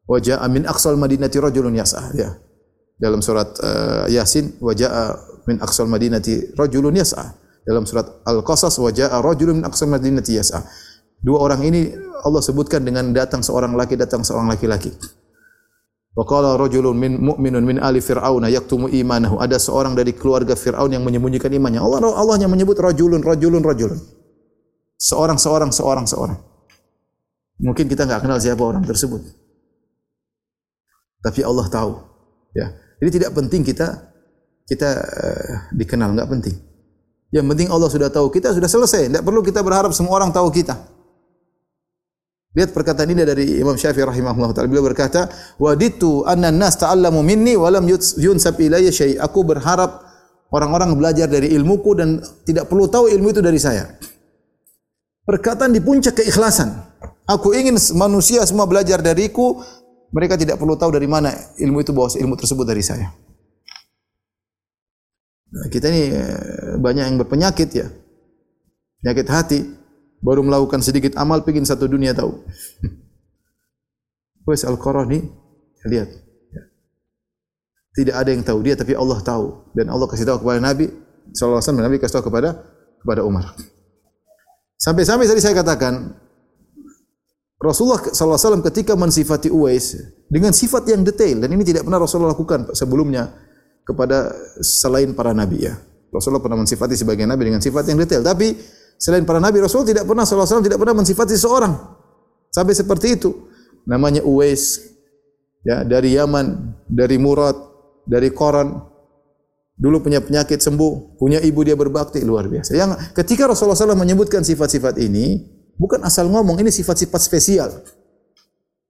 Wajah min aqsal madinati rajulun yas'a. Ya. Dalam surat uh, Yasin wajah min aqsal madinati rajulun yas'a. Dalam surat Al-Qasas wajah rajulun min aqsal madinati yas'a. Dua orang ini Allah sebutkan dengan datang seorang laki datang seorang laki-laki Wa qala rajulun min mu'minun min ali fir'aun yaktumu imanahu. Ada seorang dari keluarga Firaun yang menyembunyikan imannya. Allah Allah yang menyebut rajulun rajulun rajulun. Seorang seorang seorang seorang. Mungkin kita enggak kenal siapa orang tersebut. Tapi Allah tahu. Ya. Jadi tidak penting kita kita uh, dikenal enggak penting. Yang penting Allah sudah tahu kita sudah selesai. Tidak perlu kita berharap semua orang tahu kita. Lihat perkataan ini dari Imam Syafi'i rahimahullah taala. Beliau berkata, "Waditu anna an-nas ta'allamu minni wa lam yunsab ilayya syai'." Aku berharap orang-orang belajar dari ilmuku dan tidak perlu tahu ilmu itu dari saya. Perkataan di puncak keikhlasan. Aku ingin manusia semua belajar dariku, mereka tidak perlu tahu dari mana ilmu itu bahwa ilmu tersebut dari saya. Nah, kita ini eh, banyak yang berpenyakit ya. Penyakit hati baru melakukan sedikit amal pengin satu dunia tahu. Wes Al-Qarani lihat. Tidak ada yang tahu dia tapi Allah tahu dan Allah kasih tahu kepada Nabi sallallahu alaihi wasallam Nabi kasih tahu kepada kepada Umar. Sampai-sampai tadi saya katakan Rasulullah sallallahu alaihi wasallam ketika mensifati Uwais dengan sifat yang detail dan ini tidak pernah Rasulullah lakukan sebelumnya kepada selain para nabi ya. Rasulullah pernah mensifati sebagian nabi dengan sifat yang detail tapi selain para nabi Rasul tidak pernah sallallahu tidak pernah mensifati seseorang sampai seperti itu namanya Uwais ya dari Yaman, dari Murad, dari Koran, dulu punya penyakit sembuh, punya ibu dia berbakti luar biasa. Yang ketika Rasulullah SAW menyebutkan sifat-sifat ini, bukan asal ngomong, ini sifat-sifat spesial.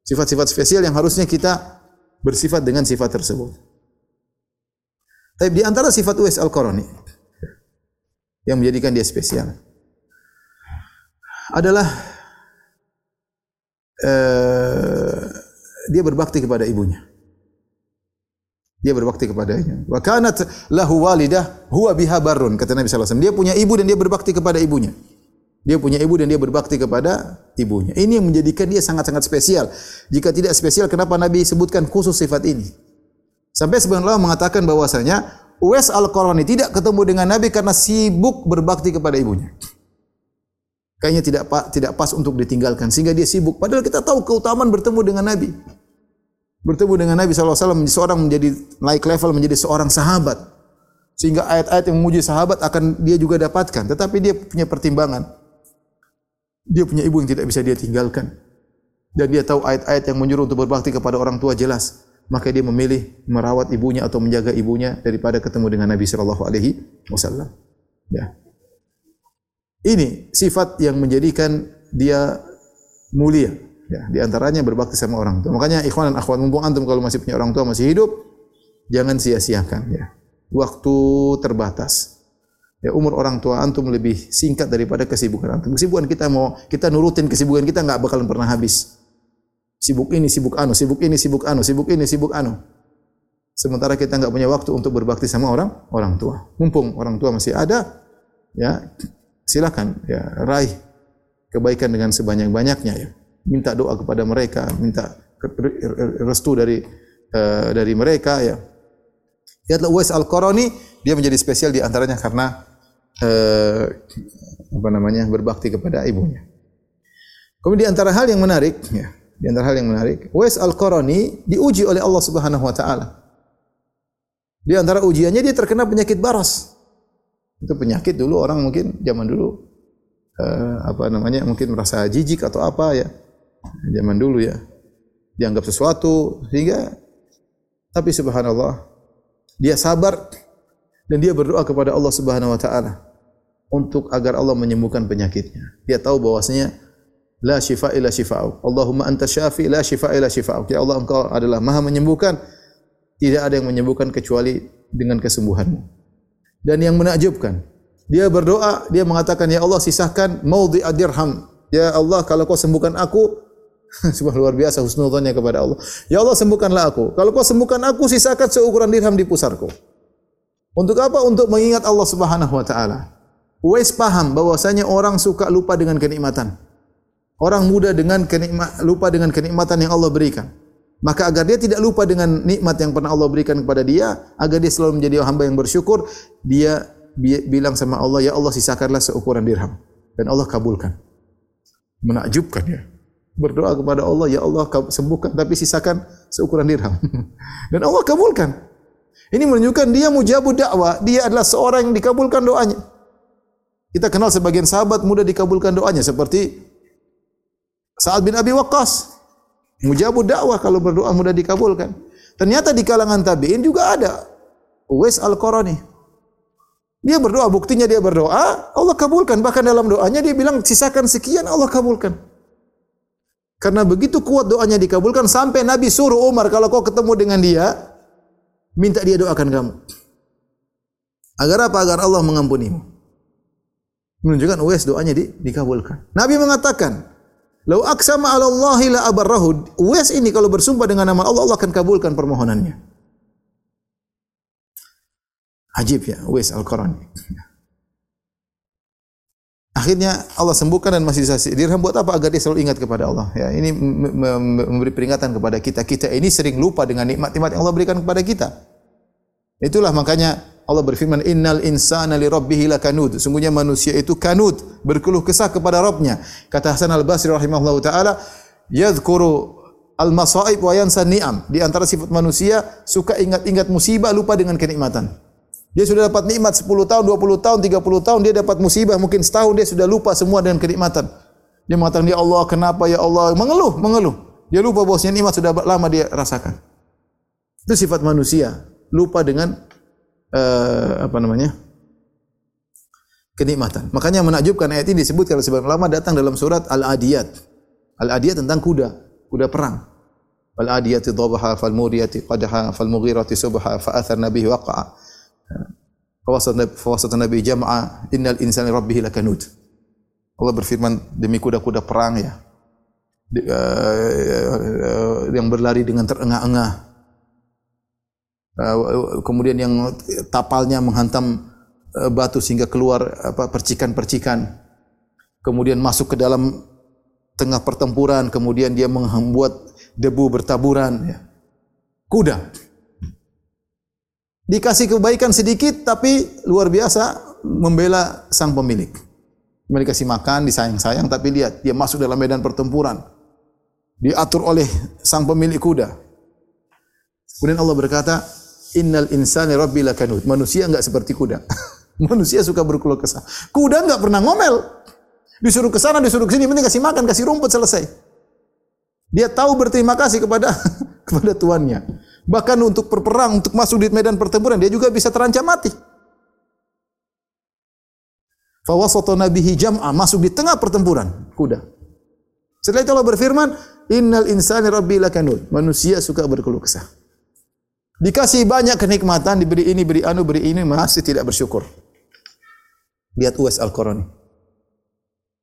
Sifat-sifat spesial yang harusnya kita bersifat dengan sifat tersebut. Tapi di antara sifat Uwais Al-Qarani yang menjadikan dia spesial adalah uh, dia berbakti kepada ibunya. Dia berbakti kepadanya. Wa kanat lahu walidah huwa biha barrun kata Nabi sallallahu alaihi. Dia punya ibu dan dia berbakti kepada ibunya. Dia punya ibu dan dia berbakti kepada ibunya. Ini yang menjadikan dia sangat-sangat spesial. Jika tidak spesial, kenapa Nabi sebutkan khusus sifat ini? Sampai sebenarnya mengatakan bahwasanya Uwais Al-Qarani tidak ketemu dengan Nabi karena sibuk berbakti kepada ibunya. Kayaknya tidak tidak pas untuk ditinggalkan. Sehingga dia sibuk. Padahal kita tahu keutamaan bertemu dengan Nabi. Bertemu dengan Nabi SAW seorang menjadi naik level menjadi seorang sahabat. Sehingga ayat-ayat yang memuji sahabat akan dia juga dapatkan. Tetapi dia punya pertimbangan. Dia punya ibu yang tidak bisa dia tinggalkan. Dan dia tahu ayat-ayat yang menyuruh untuk berbakti kepada orang tua jelas. Maka dia memilih merawat ibunya atau menjaga ibunya daripada ketemu dengan Nabi sallallahu alaihi wasallam. Ya ini sifat yang menjadikan dia mulia Ya, di antaranya berbakti sama orang tua. Makanya ikhwan dan akhwat mumpung antum kalau masih punya orang tua masih hidup, jangan sia-siakan ya. Waktu terbatas. Ya, umur orang tua antum lebih singkat daripada kesibukan antum. Kesibukan kita mau kita nurutin kesibukan kita enggak bakalan pernah habis. Sibuk ini, sibuk anu, sibuk ini, sibuk anu, sibuk ini, sibuk anu. Sementara kita enggak punya waktu untuk berbakti sama orang orang tua. Mumpung orang tua masih ada, ya silakan ya raih kebaikan dengan sebanyak-banyaknya ya minta doa kepada mereka, minta restu dari uh, dari mereka ya. Lihatlah Uwais Al-Qarani, dia menjadi spesial di antaranya karena uh, apa namanya? berbakti kepada ibunya. Kemudian di antara hal yang menarik ya, di antara hal yang menarik, Uwais Al-Qarani diuji oleh Allah Subhanahu wa taala. Di antara ujiannya dia terkena penyakit baras. Itu penyakit dulu orang mungkin zaman dulu uh, apa namanya? mungkin merasa jijik atau apa ya zaman dulu ya dianggap sesuatu sehingga tapi subhanallah dia sabar dan dia berdoa kepada Allah Subhanahu wa taala untuk agar Allah menyembuhkan penyakitnya. Dia tahu bahwasanya la syifa illa syifa'u. Allahumma anta syafi la syifa illa syifa'u. Ya Allah engkau adalah Maha menyembuhkan. Tidak ada yang menyembuhkan kecuali dengan kesembuhanmu. Dan yang menakjubkan, dia berdoa, dia mengatakan ya Allah sisahkan maudhi dirham. Ya Allah kalau kau sembuhkan aku Sebuah luar biasa husnudzonnya kepada Allah. Ya Allah sembuhkanlah aku. Kalau kau sembuhkan aku, sisakan seukuran dirham di pusarku. Untuk apa? Untuk mengingat Allah Subhanahu wa taala. Uwais paham bahwasanya orang suka lupa dengan kenikmatan. Orang muda dengan kenikmat lupa dengan kenikmatan yang Allah berikan. Maka agar dia tidak lupa dengan nikmat yang pernah Allah berikan kepada dia, agar dia selalu menjadi hamba yang bersyukur, dia bilang sama Allah, "Ya Allah, sisakanlah seukuran dirham." Dan Allah kabulkan. Menakjubkan ya berdoa kepada Allah, ya Allah sembuhkan tapi sisakan seukuran dirham. Dan Allah kabulkan. Ini menunjukkan dia mujabud dakwah, dia adalah seorang yang dikabulkan doanya. Kita kenal sebagian sahabat mudah dikabulkan doanya seperti Sa'ad bin Abi Waqqas. Mujabud dakwah kalau berdoa mudah dikabulkan. Ternyata di kalangan tabi'in juga ada Uwais Al-Qarani. Dia berdoa, buktinya dia berdoa, Allah kabulkan. Bahkan dalam doanya dia bilang sisakan sekian, Allah kabulkan. Karena begitu kuat doanya dikabulkan sampai Nabi suruh Umar kalau kau ketemu dengan dia minta dia doakan kamu. Agar apa? Agar Allah mengampunimu. Menunjukkan Uwais doanya di, dikabulkan. Nabi mengatakan, "Lau aqsama 'ala Allah la abarrahu." Uwais ini kalau bersumpah dengan nama Allah, Allah akan kabulkan permohonannya. Ajib ya, Uwais Al-Qarani. Akhirnya Allah sembuhkan dan masih sisa dirham buat apa agar dia selalu ingat kepada Allah. Ya, ini memberi peringatan kepada kita. Kita ini sering lupa dengan nikmat-nikmat yang Allah berikan kepada kita. Itulah makanya Allah berfirman innal insana li rabbih lakanud. Sungguhnya manusia itu kanud, berkeluh kesah kepada Rabbnya. Kata Hasan Al-Basri rahimahullahu taala, yadhkuru al-masaib wa yansa ni'am. Di antara sifat manusia suka ingat-ingat musibah lupa dengan kenikmatan. Dia sudah dapat nikmat 10 tahun, 20 tahun, 30 tahun, dia dapat musibah mungkin setahun dia sudah lupa semua dengan kenikmatan. Dia mengatakan, "Ya Allah, kenapa ya Allah?" Mengeluh, mengeluh. Dia lupa bahwasanya nikmat sudah lama dia rasakan. Itu sifat manusia, lupa dengan uh, apa namanya? kenikmatan. Makanya menakjubkan ayat ini disebutkan oleh sebagian ulama datang dalam surat Al-Adiyat. Al-Adiyat tentang kuda, kuda perang. Al-Adiyati dhabaha fal muriyati qadaha fal mughirati subha fa athar nabihi waqa'a. Fawasat Nabi jama'a innal insani rabbihi lakanud. Allah berfirman demi kuda-kuda perang ya. Uh, uh, yang berlari dengan terengah-engah. Uh, kemudian yang tapalnya menghantam Eh, batu sehingga keluar apa percikan-percikan. Kemudian masuk ke dalam tengah pertempuran, kemudian dia membuat debu bertaburan ya. Kuda. Dikasih kebaikan sedikit tapi luar biasa membela sang pemilik. Mereka kasih makan, disayang-sayang tapi lihat dia masuk dalam medan pertempuran. Diatur oleh sang pemilik kuda. Kemudian Allah berkata, "Innal insani rabbi lakanut." Manusia enggak seperti kuda. Manusia suka berkeluh kesah. Kuda enggak pernah ngomel. Disuruh ke sana, disuruh ke sini, penting kasih makan, kasih rumput selesai. Dia tahu berterima kasih kepada kepada tuannya. Bahkan untuk berperang, untuk masuk di medan pertempuran, dia juga bisa terancam mati. Fawasata nabihi jam'a, masuk di tengah pertempuran, kuda. Setelah itu Allah berfirman, Innal insani rabbi lakanud. Manusia suka berkeluh kesah. Dikasih banyak kenikmatan, diberi ini, beri anu, beri ini, masih tidak bersyukur. Lihat Uwais Al-Qarani.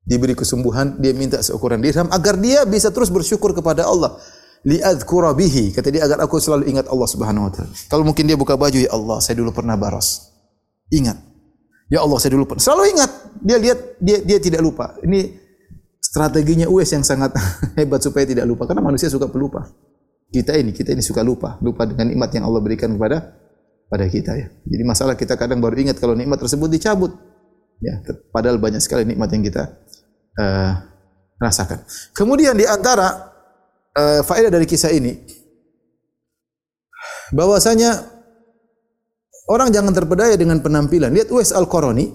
Diberi kesembuhan, dia minta seukuran dirham agar dia bisa terus bersyukur kepada Allah. Li'adhkura bihi. Kata dia, agar aku selalu ingat Allah subhanahu wa ta'ala. Kalau mungkin dia buka baju, ya Allah, saya dulu pernah baros. Ingat. Ya Allah, saya dulu pernah. Selalu ingat. Dia lihat, dia dia tidak lupa. Ini strateginya Uwais yang sangat hebat supaya tidak lupa. Karena manusia suka pelupa. Kita ini, kita ini suka lupa. Lupa dengan nikmat yang Allah berikan kepada pada kita ya. Jadi masalah kita kadang baru ingat kalau nikmat tersebut dicabut. Ya, padahal banyak sekali nikmat yang kita uh, rasakan. Kemudian di antara uh, faedah dari kisah ini bahwasanya orang jangan terpedaya dengan penampilan. Lihat Uwais Al-Qarani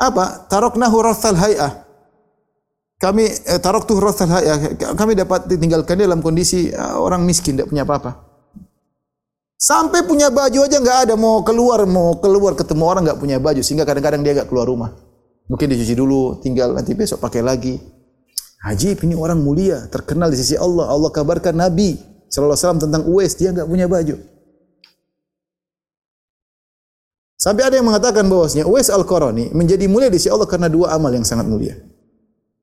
apa? Taroknahu rathal hay'ah. Kami eh, tarok tuh rathal hay'ah. Kami dapat ditinggalkan dalam kondisi uh, orang miskin, tidak punya apa-apa. Sampai punya baju aja enggak ada mau keluar mau keluar ketemu orang enggak punya baju sehingga kadang-kadang dia enggak keluar rumah. Mungkin dicuci dulu, tinggal nanti besok pakai lagi. Haji ini orang mulia, terkenal di sisi Allah. Allah kabarkan Nabi sallallahu alaihi wasallam tentang Uwais, dia enggak punya baju. Sampai ada yang mengatakan bahwasanya Uwais Al-Qarani menjadi mulia di sisi Allah karena dua amal yang sangat mulia.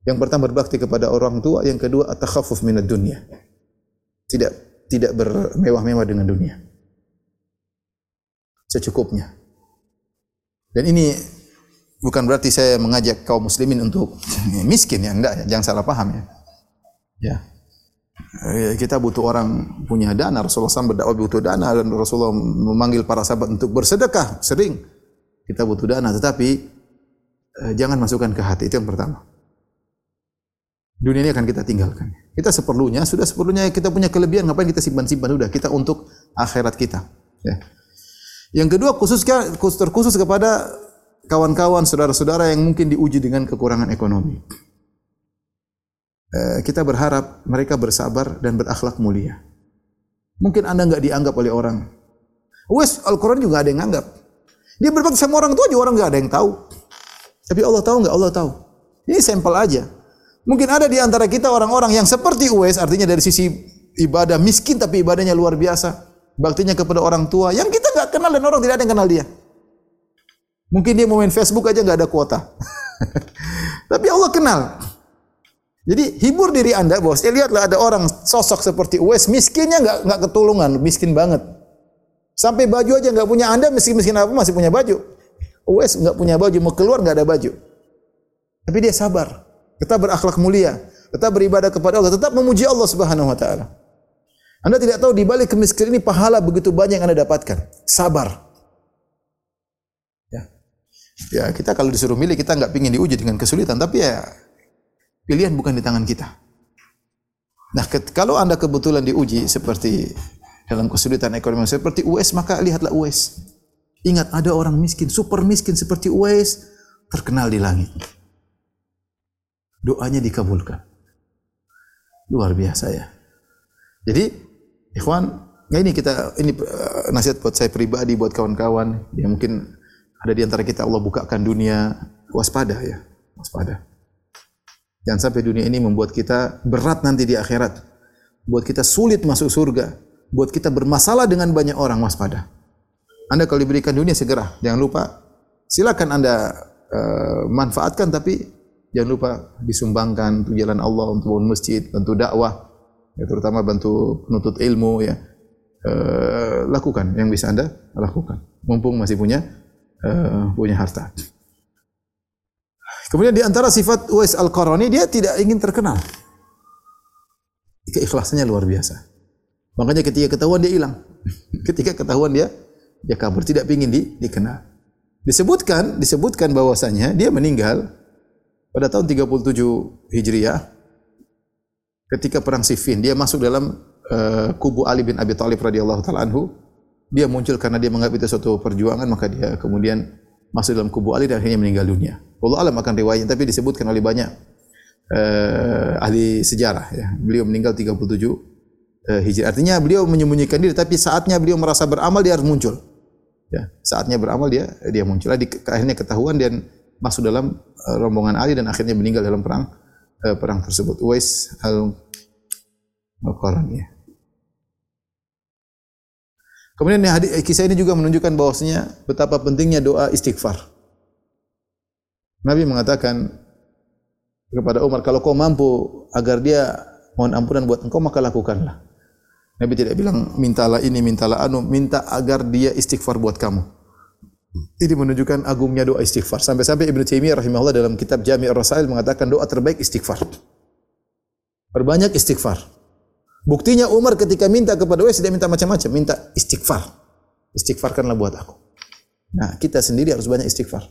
Yang pertama berbakti kepada orang tua, yang kedua at-takhaffuf minad dunya. Tidak tidak bermewah-mewah dengan dunia secukupnya. Dan ini bukan berarti saya mengajak kaum muslimin untuk miskin ya, enggak ya, jangan salah paham ya. Ya. Eh, kita butuh orang punya dana, Rasulullah SAW berdakwah butuh dana dan Rasulullah memanggil para sahabat untuk bersedekah, sering. Kita butuh dana, tetapi eh, jangan masukkan ke hati, itu yang pertama. Dunia ini akan kita tinggalkan. Kita seperlunya, sudah seperlunya kita punya kelebihan, ngapain kita simpan-simpan? Sudah, kita untuk akhirat kita. Ya. Yang kedua khusus terkhusus kepada kawan-kawan saudara-saudara yang mungkin diuji dengan kekurangan ekonomi. Eh, kita berharap mereka bersabar dan berakhlak mulia. Mungkin anda enggak dianggap oleh orang. Wes Al-Quran juga ada yang anggap. Dia berbakti sama orang tua juga orang enggak ada yang tahu. Tapi Allah tahu enggak? Allah tahu. Ini sampel aja. Mungkin ada di antara kita orang-orang yang seperti Uwais, artinya dari sisi ibadah miskin tapi ibadahnya luar biasa baktinya kepada orang tua yang kita enggak kenal dan orang tidak ada yang kenal dia. Mungkin dia mau main Facebook aja enggak ada kuota. Tapi Allah kenal. Jadi hibur diri anda bos. Eh, lihatlah ada orang sosok seperti Uwais miskinnya enggak enggak ketulungan, miskin banget. Sampai baju aja enggak punya anda miskin miskin apa masih punya baju. Uwais enggak punya baju mau keluar enggak ada baju. Tapi dia sabar, tetap berakhlak mulia, tetap beribadah kepada Allah, tetap memuji Allah Subhanahu wa taala. Anda tidak tahu di balik kemiskinan ini pahala begitu banyak yang Anda dapatkan. Sabar. Ya. Ya, kita kalau disuruh milih kita enggak ingin diuji dengan kesulitan, tapi ya pilihan bukan di tangan kita. Nah, kalau Anda kebetulan diuji seperti dalam kesulitan ekonomi seperti US, maka lihatlah US. Ingat ada orang miskin, super miskin seperti US terkenal di langit. Doanya dikabulkan. Luar biasa ya. Jadi Ikhwan, Nah ini kita ini uh, nasihat buat saya pribadi, buat kawan-kawan yang mungkin ada di antara kita Allah bukakan dunia waspada ya, waspada. Jangan sampai dunia ini membuat kita berat nanti di akhirat, buat kita sulit masuk surga, buat kita bermasalah dengan banyak orang waspada. Anda kalau diberikan dunia segera, jangan lupa silakan Anda uh, manfaatkan tapi jangan lupa disumbangkan untuk jalan Allah, untuk bangun masjid, untuk dakwah, ya, terutama bantu penuntut ilmu ya. Uh, lakukan yang bisa anda lakukan. Mumpung masih punya uh, punya harta. Kemudian di antara sifat Uwais Al-Qarani dia tidak ingin terkenal. Keikhlasannya luar biasa. Makanya ketika ketahuan dia hilang. ketika ketahuan dia dia kabur tidak ingin di, dikenal. Disebutkan disebutkan bahwasanya dia meninggal pada tahun 37 Hijriah ketika perang Siffin dia masuk dalam uh, kubu Ali bin Abi Thalib radhiyallahu taala anhu dia muncul karena dia menganggap itu suatu perjuangan maka dia kemudian masuk dalam kubu Ali dan akhirnya meninggal dunia. Allah alam akan riwayat tapi disebutkan oleh banyak uh, ahli sejarah ya. Beliau meninggal 37 uh, eh, Hijri. Artinya beliau menyembunyikan diri tapi saatnya beliau merasa beramal dia harus muncul. Ya, saatnya beramal dia dia muncul. Akhirnya ketahuan dan masuk dalam uh, rombongan Ali dan akhirnya meninggal dalam perang uh, perang tersebut. Uwais al. Ya. Kemudian hadis kisah ini juga menunjukkan bahwasanya betapa pentingnya doa istighfar. Nabi mengatakan kepada Umar, kalau kau mampu agar dia mohon ampunan buat engkau maka lakukanlah. Nabi tidak bilang mintalah ini, mintalah anu, minta agar dia istighfar buat kamu. Ini menunjukkan agungnya doa istighfar. Sampai-sampai Ibn Taimiyah rahimahullah dalam kitab Jami' ar-Rasail mengatakan doa terbaik istighfar. Perbanyak istighfar. Buktinya Umar ketika minta kepada Uwais tidak minta macam-macam, minta istighfar. Istighfarkanlah buat aku. Nah, kita sendiri harus banyak istighfar.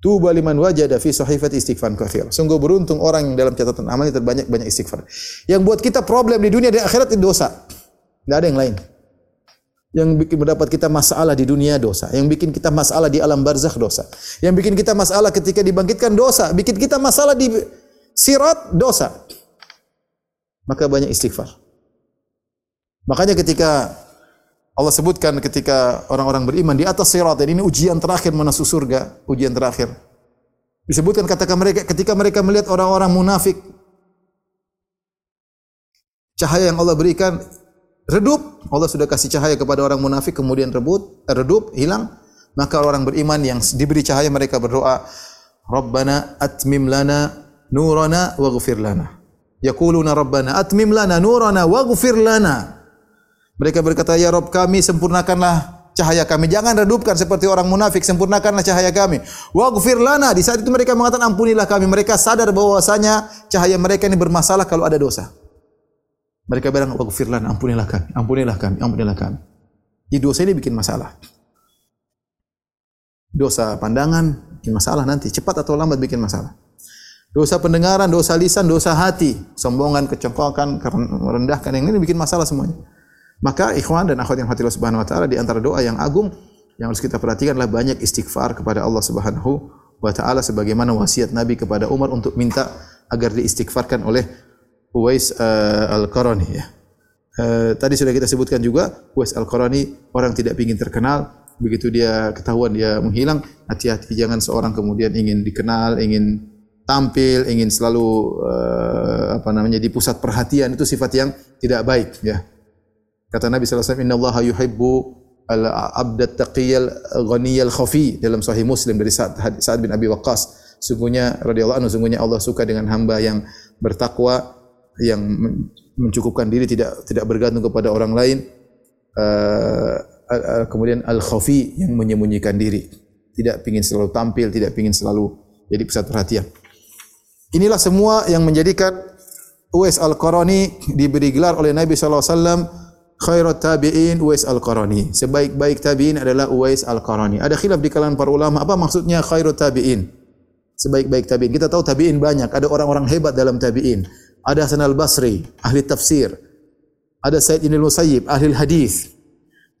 Tuba liman wajada fi sahifati istighfar kathir. Sungguh beruntung orang yang dalam catatan amalnya terbanyak banyak istighfar. Yang buat kita problem di dunia dan akhirat itu dosa. Tidak ada yang lain. Yang bikin mendapat kita masalah di dunia dosa. Yang bikin kita masalah di alam barzakh dosa. Yang bikin kita masalah ketika dibangkitkan dosa. Bikin kita masalah di sirat dosa maka banyak istighfar. Makanya ketika Allah sebutkan ketika orang-orang beriman di atas sirat dan ini ujian terakhir masuk surga, ujian terakhir. Disebutkan katakan mereka ketika mereka melihat orang-orang munafik cahaya yang Allah berikan redup, Allah sudah kasih cahaya kepada orang munafik kemudian rebut, redup, hilang, maka orang beriman yang diberi cahaya mereka berdoa, Rabbana atmim lana nurana waghfir lana. Yaquluna Rabbana atmim lana nurana waghfir lana. Mereka berkata, Ya Rabb kami, sempurnakanlah cahaya kami. Jangan redupkan seperti orang munafik, sempurnakanlah cahaya kami. Waghfir lana. Di saat itu mereka mengatakan, ampunilah kami. Mereka sadar bahwasanya cahaya mereka ini bermasalah kalau ada dosa. Mereka bilang, waghfir lana, ampunilah kami, ampunilah kami, ampunilah kami. Di dosa ini bikin masalah. Dosa pandangan bikin masalah nanti. Cepat atau lambat bikin masalah. Dosa pendengaran, dosa lisan, dosa hati, sombongan, kecongkokan, merendahkan yang ini bikin masalah semuanya. Maka ikhwan dan akhwat yang hati Allah Subhanahu wa taala di antara doa yang agung yang harus kita perhatikan adalah banyak istighfar kepada Allah Subhanahu wa taala sebagaimana wasiat Nabi kepada Umar untuk minta agar diistighfarkan oleh Uwais uh, Al-Qarani ya. Uh, tadi sudah kita sebutkan juga Uwais Al-Qarani orang tidak ingin terkenal begitu dia ketahuan dia menghilang hati-hati jangan seorang kemudian ingin dikenal ingin tampil, ingin selalu uh, apa namanya di pusat perhatian itu sifat yang tidak baik ya. Kata Nabi sallallahu alaihi wasallam innallaha yuhibbu al-'abda at-taqiyyal ghaniyal khafi dalam sahih Muslim dari Sa'ad bin Abi Waqqas. Sungguhnya radhiyallahu anhu sungguhnya Allah suka dengan hamba yang bertakwa yang mencukupkan diri tidak tidak bergantung kepada orang lain. Uh, kemudian al-khafi yang menyembunyikan diri. Tidak ingin selalu tampil, tidak ingin selalu jadi pusat perhatian. Inilah semua yang menjadikan Uwais Al-Qarani diberi gelar oleh Nabi sallallahu alaihi wasallam khairat tabi'in Uwais Al-Qarani. Sebaik-baik tabi'in adalah Uwais Al-Qarani. Ada khilaf di kalangan para ulama apa maksudnya khairat tabi'in? Sebaik-baik tabi'in. Kita tahu tabi'in banyak, ada orang-orang hebat dalam tabi'in. Ada Hasan Al-Basri, ahli tafsir. Ada Said Ibn Musayyib, ahli hadis.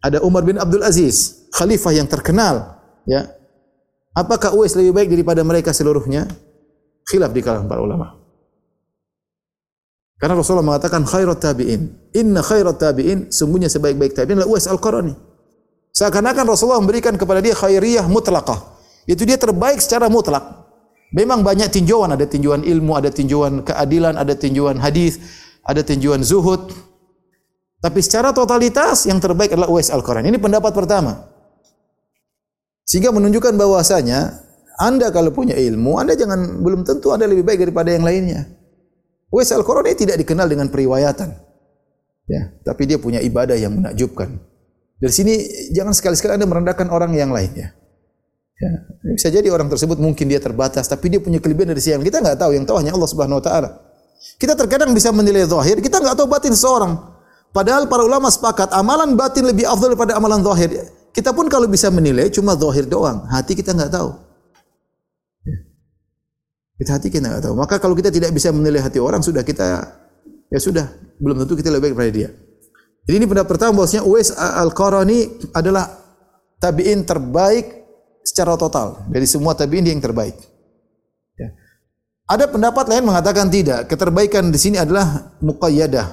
Ada Umar bin Abdul Aziz, khalifah yang terkenal, ya. Apakah Uwais lebih baik daripada mereka seluruhnya? khilaf di kalangan para ulama. Karena Rasulullah mengatakan khairat tabi'in. Inna khairat tabi'in, sungguhnya sebaik-baik tabi'in adalah Uwais Al-Qarani. Seakan-akan Rasulullah memberikan kepada dia khairiyah mutlaqah. Itu dia terbaik secara mutlak. Memang banyak tinjauan, ada tinjauan ilmu, ada tinjauan keadilan, ada tinjauan hadis, ada tinjauan zuhud. Tapi secara totalitas yang terbaik adalah Uwais Al-Qarani. Ini pendapat pertama. Sehingga menunjukkan bahwasanya anda kalau punya ilmu, Anda jangan belum tentu Anda lebih baik daripada yang lainnya. Uwais Al-Qarani tidak dikenal dengan periwayatan. Ya, tapi dia punya ibadah yang menakjubkan. Dari sini jangan sekali-sekali Anda merendahkan orang yang lain ya. Ya, bisa jadi orang tersebut mungkin dia terbatas tapi dia punya kelebihan dari siang. Kita enggak tahu, yang tahu hanya Allah Subhanahu wa taala. Kita terkadang bisa menilai zahir, kita enggak tahu batin seorang. Padahal para ulama sepakat amalan batin lebih afdal daripada amalan zahir. Kita pun kalau bisa menilai cuma zahir doang, hati kita enggak tahu. Kita hati kita tidak tahu. Maka kalau kita tidak bisa menilai hati orang, sudah kita, ya sudah, belum tentu kita lebih baik daripada dia. Jadi ini pendapat pertama bahwasanya Uwais Al-Qarani adalah tabi'in terbaik secara total. Dari semua tabi'in dia yang terbaik. Ya. Ada pendapat lain mengatakan tidak. Keterbaikan di sini adalah muqayyadah.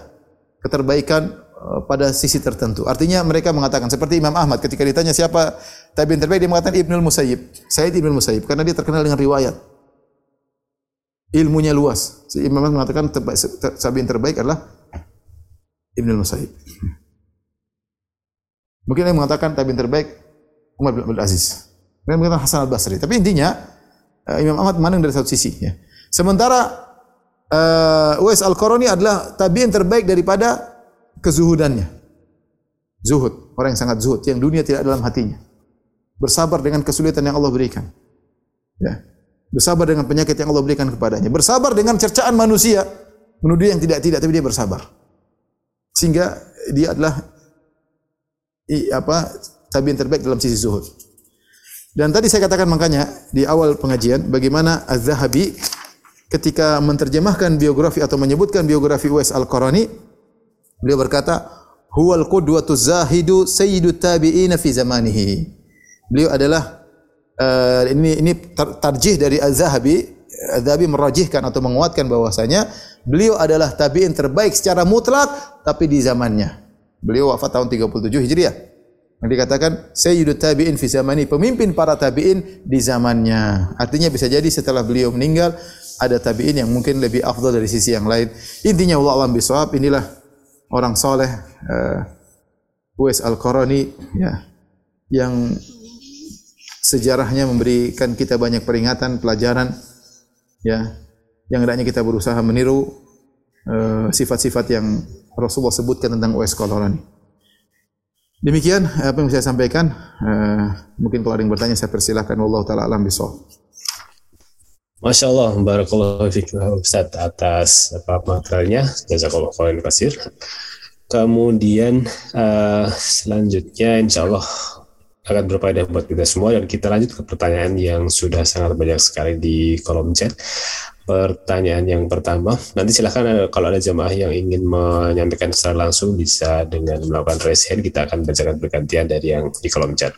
Keterbaikan uh, pada sisi tertentu. Artinya mereka mengatakan seperti Imam Ahmad ketika ditanya siapa tabi'in terbaik dia mengatakan Ibnul Musayyib. Sayyid Ibnul Musayyib karena dia terkenal dengan riwayat ilmunya luas. Si Imam Ahmad mengatakan terbaik, terbaik adalah Ibn al-Musayyib. Mungkin yang mengatakan tabi'in terbaik Umar bin Abdul Aziz. Mungkin mengatakan Hasan al-Basri. Tapi intinya uh, Imam Ahmad memandang dari satu sisi. Ya. Sementara uh, Uwais al-Qarani adalah tabi'in terbaik daripada kezuhudannya. Zuhud. Orang yang sangat zuhud. Yang dunia tidak dalam hatinya. Bersabar dengan kesulitan yang Allah berikan. Ya. Bersabar dengan penyakit yang Allah berikan kepadanya. Bersabar dengan cercaan manusia. Menuduh yang tidak-tidak, tapi dia bersabar. Sehingga dia adalah i, apa tabi yang terbaik dalam sisi zuhud. Dan tadi saya katakan makanya di awal pengajian bagaimana Az-Zahabi ketika menerjemahkan biografi atau menyebutkan biografi Uwais Al-Qarani beliau berkata huwal qudwatu zahidu sayyidu tabi'in fi zamanihi. Beliau adalah uh, ini ini tarjih dari Az-Zahabi Az-Zahabi merajihkan atau menguatkan bahwasanya beliau adalah tabi'in terbaik secara mutlak tapi di zamannya. Beliau wafat tahun 37 Hijriah. Yang dikatakan Sayyidut Tabi'in fi zamani, pemimpin para tabi'in di zamannya. Artinya bisa jadi setelah beliau meninggal ada tabi'in yang mungkin lebih afdal dari sisi yang lain. Intinya Allah alam bisawab inilah orang soleh uh, Uwais Al-Qarani ya, yang sejarahnya memberikan kita banyak peringatan, pelajaran ya yang hendaknya kita berusaha meniru uh, sifat-sifat yang Rasulullah sebutkan tentang Uwais Qarani. Demikian apa yang saya sampaikan. Uh, mungkin kalau ada yang bertanya saya persilahkan Allah taala alam bisawab. Masya Allah, Barakallahu Fikir Ustaz atas apa materialnya. Jazakallah khairan kasir. Kemudian selanjutnya insya Allah akan berfaedah buat kita semua dan kita lanjut ke pertanyaan yang sudah sangat banyak sekali di kolom chat. Pertanyaan yang pertama, nanti silakan kalau ada jemaah yang ingin menyampaikan secara langsung bisa dengan melakukan raise hand, kita akan bacakan bergantian dari yang di kolom chat.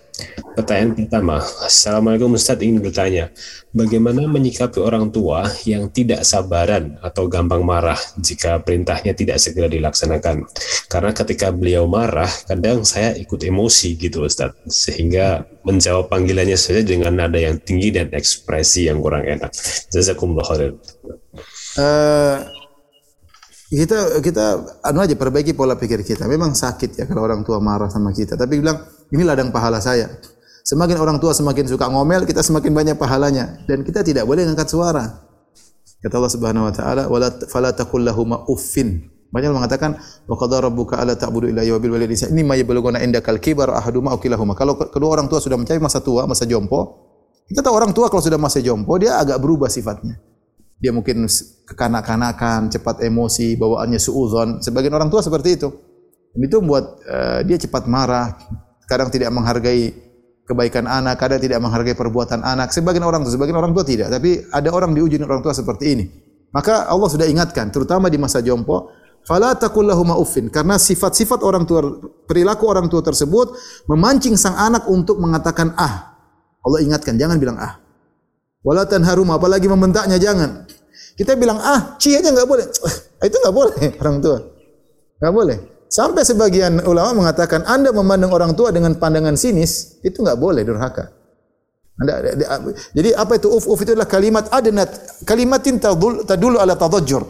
Pertanyaan pertama, Assalamualaikum Ustaz ingin bertanya, bagaimana menyikapi orang tua yang tidak sabaran atau gampang marah jika perintahnya tidak segera dilaksanakan? Karena ketika beliau marah, kadang saya ikut emosi gitu Ustaz, sehingga menjawab panggilannya saja dengan nada yang tinggi dan ekspresi yang kurang enak. Jazakumullah khair. Uh, kita kita anu aja perbaiki pola pikir kita. Memang sakit ya kalau orang tua marah sama kita, tapi bilang ini ladang pahala saya. Semakin orang tua semakin suka ngomel, kita semakin banyak pahalanya dan kita tidak boleh angkat suara. Kata Allah Subhanahu wa taala, "Wala fala taqul lahum uffin." Banyak mengatakan wa qad rabbuka alla ta'budu illa wa bil walidayni ini ma yabluguna indakal kibar ahaduma aw kilahuma. Kalau kedua orang tua sudah mencapai masa tua, masa jompo, kita tahu orang tua kalau sudah masa jompo dia agak berubah sifatnya. Dia mungkin kekanak-kanakan, cepat emosi, bawaannya suudzon. Sebagian orang tua seperti itu. Dan itu membuat uh, dia cepat marah, kadang tidak menghargai kebaikan anak, kadang tidak menghargai perbuatan anak. Sebagian orang tua, sebagian orang tua tidak. Tapi ada orang diuji orang tua seperti ini. Maka Allah sudah ingatkan, terutama di masa jompo, taqul lahum uffin karena sifat-sifat orang tua perilaku orang tua tersebut memancing sang anak untuk mengatakan ah Allah ingatkan jangan bilang ah wala tanharum apalagi membentaknya jangan Kita bilang, ah, ci aja nggak boleh. itu nggak boleh orang tua. Nggak boleh. Sampai sebagian ulama mengatakan Anda memandang orang tua dengan pandangan sinis itu nggak boleh durhaka. Anda, jadi apa itu uf uf itu adalah kalimat adnat kalimatin tadul tadulu ala tadajjur.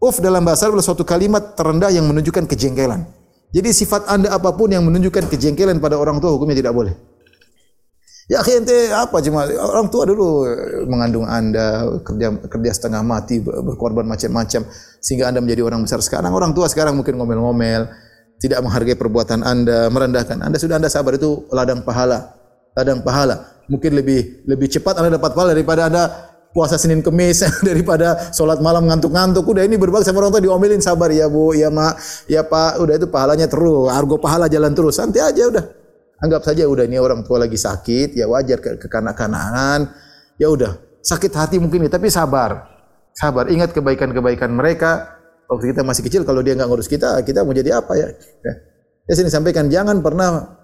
Uf dalam bahasa Arab adalah suatu kalimat terendah yang menunjukkan kejengkelan. Jadi sifat Anda apapun yang menunjukkan kejengkelan pada orang tua hukumnya tidak boleh. Ya akhi ente apa cuma orang tua dulu mengandung Anda kerja kerja setengah mati berkorban macam-macam sehingga Anda menjadi orang besar sekarang. Orang tua sekarang mungkin ngomel-ngomel, tidak menghargai perbuatan Anda, merendahkan. Anda sudah Anda sabar itu ladang pahala. Ladang pahala. Mungkin lebih lebih cepat Anda dapat pahala daripada Anda puasa Senin Kemis daripada solat malam ngantuk-ngantuk. Udah ini berbakti sama orang tua diomelin sabar ya Bu, ya Mak, ya Pak. Udah itu pahalanya terus, argo pahala jalan terus. Santai aja udah. Anggap saja udah ini orang tua lagi sakit, ya wajar ke kekanak-kanakan. Ya udah, sakit hati mungkin tapi sabar. Sabar, ingat kebaikan-kebaikan mereka. Waktu kita masih kecil kalau dia enggak ngurus kita, kita mau jadi apa ya? Ya, ya sini sampaikan jangan pernah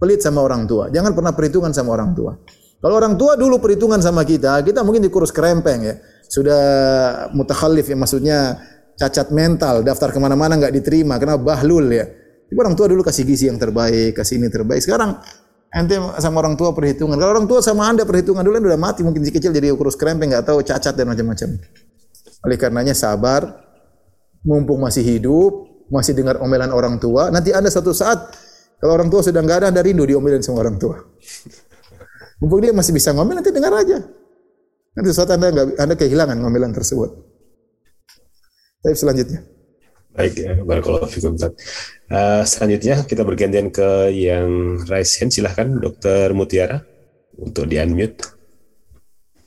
pelit sama orang tua. Jangan pernah perhitungan sama orang tua. Kalau orang tua dulu perhitungan sama kita, kita mungkin dikurus kerempeng ya. Sudah mutakhallif ya maksudnya cacat mental, daftar ke mana-mana enggak diterima karena bahlul ya. Ibu orang tua dulu kasih gizi yang terbaik, kasih ini terbaik. Sekarang ente sama orang tua perhitungan. Kalau orang tua sama anda perhitungan dulu udah mati mungkin si kecil jadi kurus krempeng nggak tahu cacat dan macam-macam. Oleh karenanya sabar, mumpung masih hidup, masih dengar omelan orang tua. Nanti anda satu saat kalau orang tua sudah nggak ada, anda rindu diomelin sama orang tua. Mumpung dia masih bisa ngomel, nanti dengar aja. Nanti suatu saat anda, anda kehilangan ngomelan tersebut. Tapi selanjutnya. Baik, ya, barakallahu fikum. Uh, selanjutnya kita bergantian ke yang raise hand. Silahkan Dokter Mutiara untuk di unmute.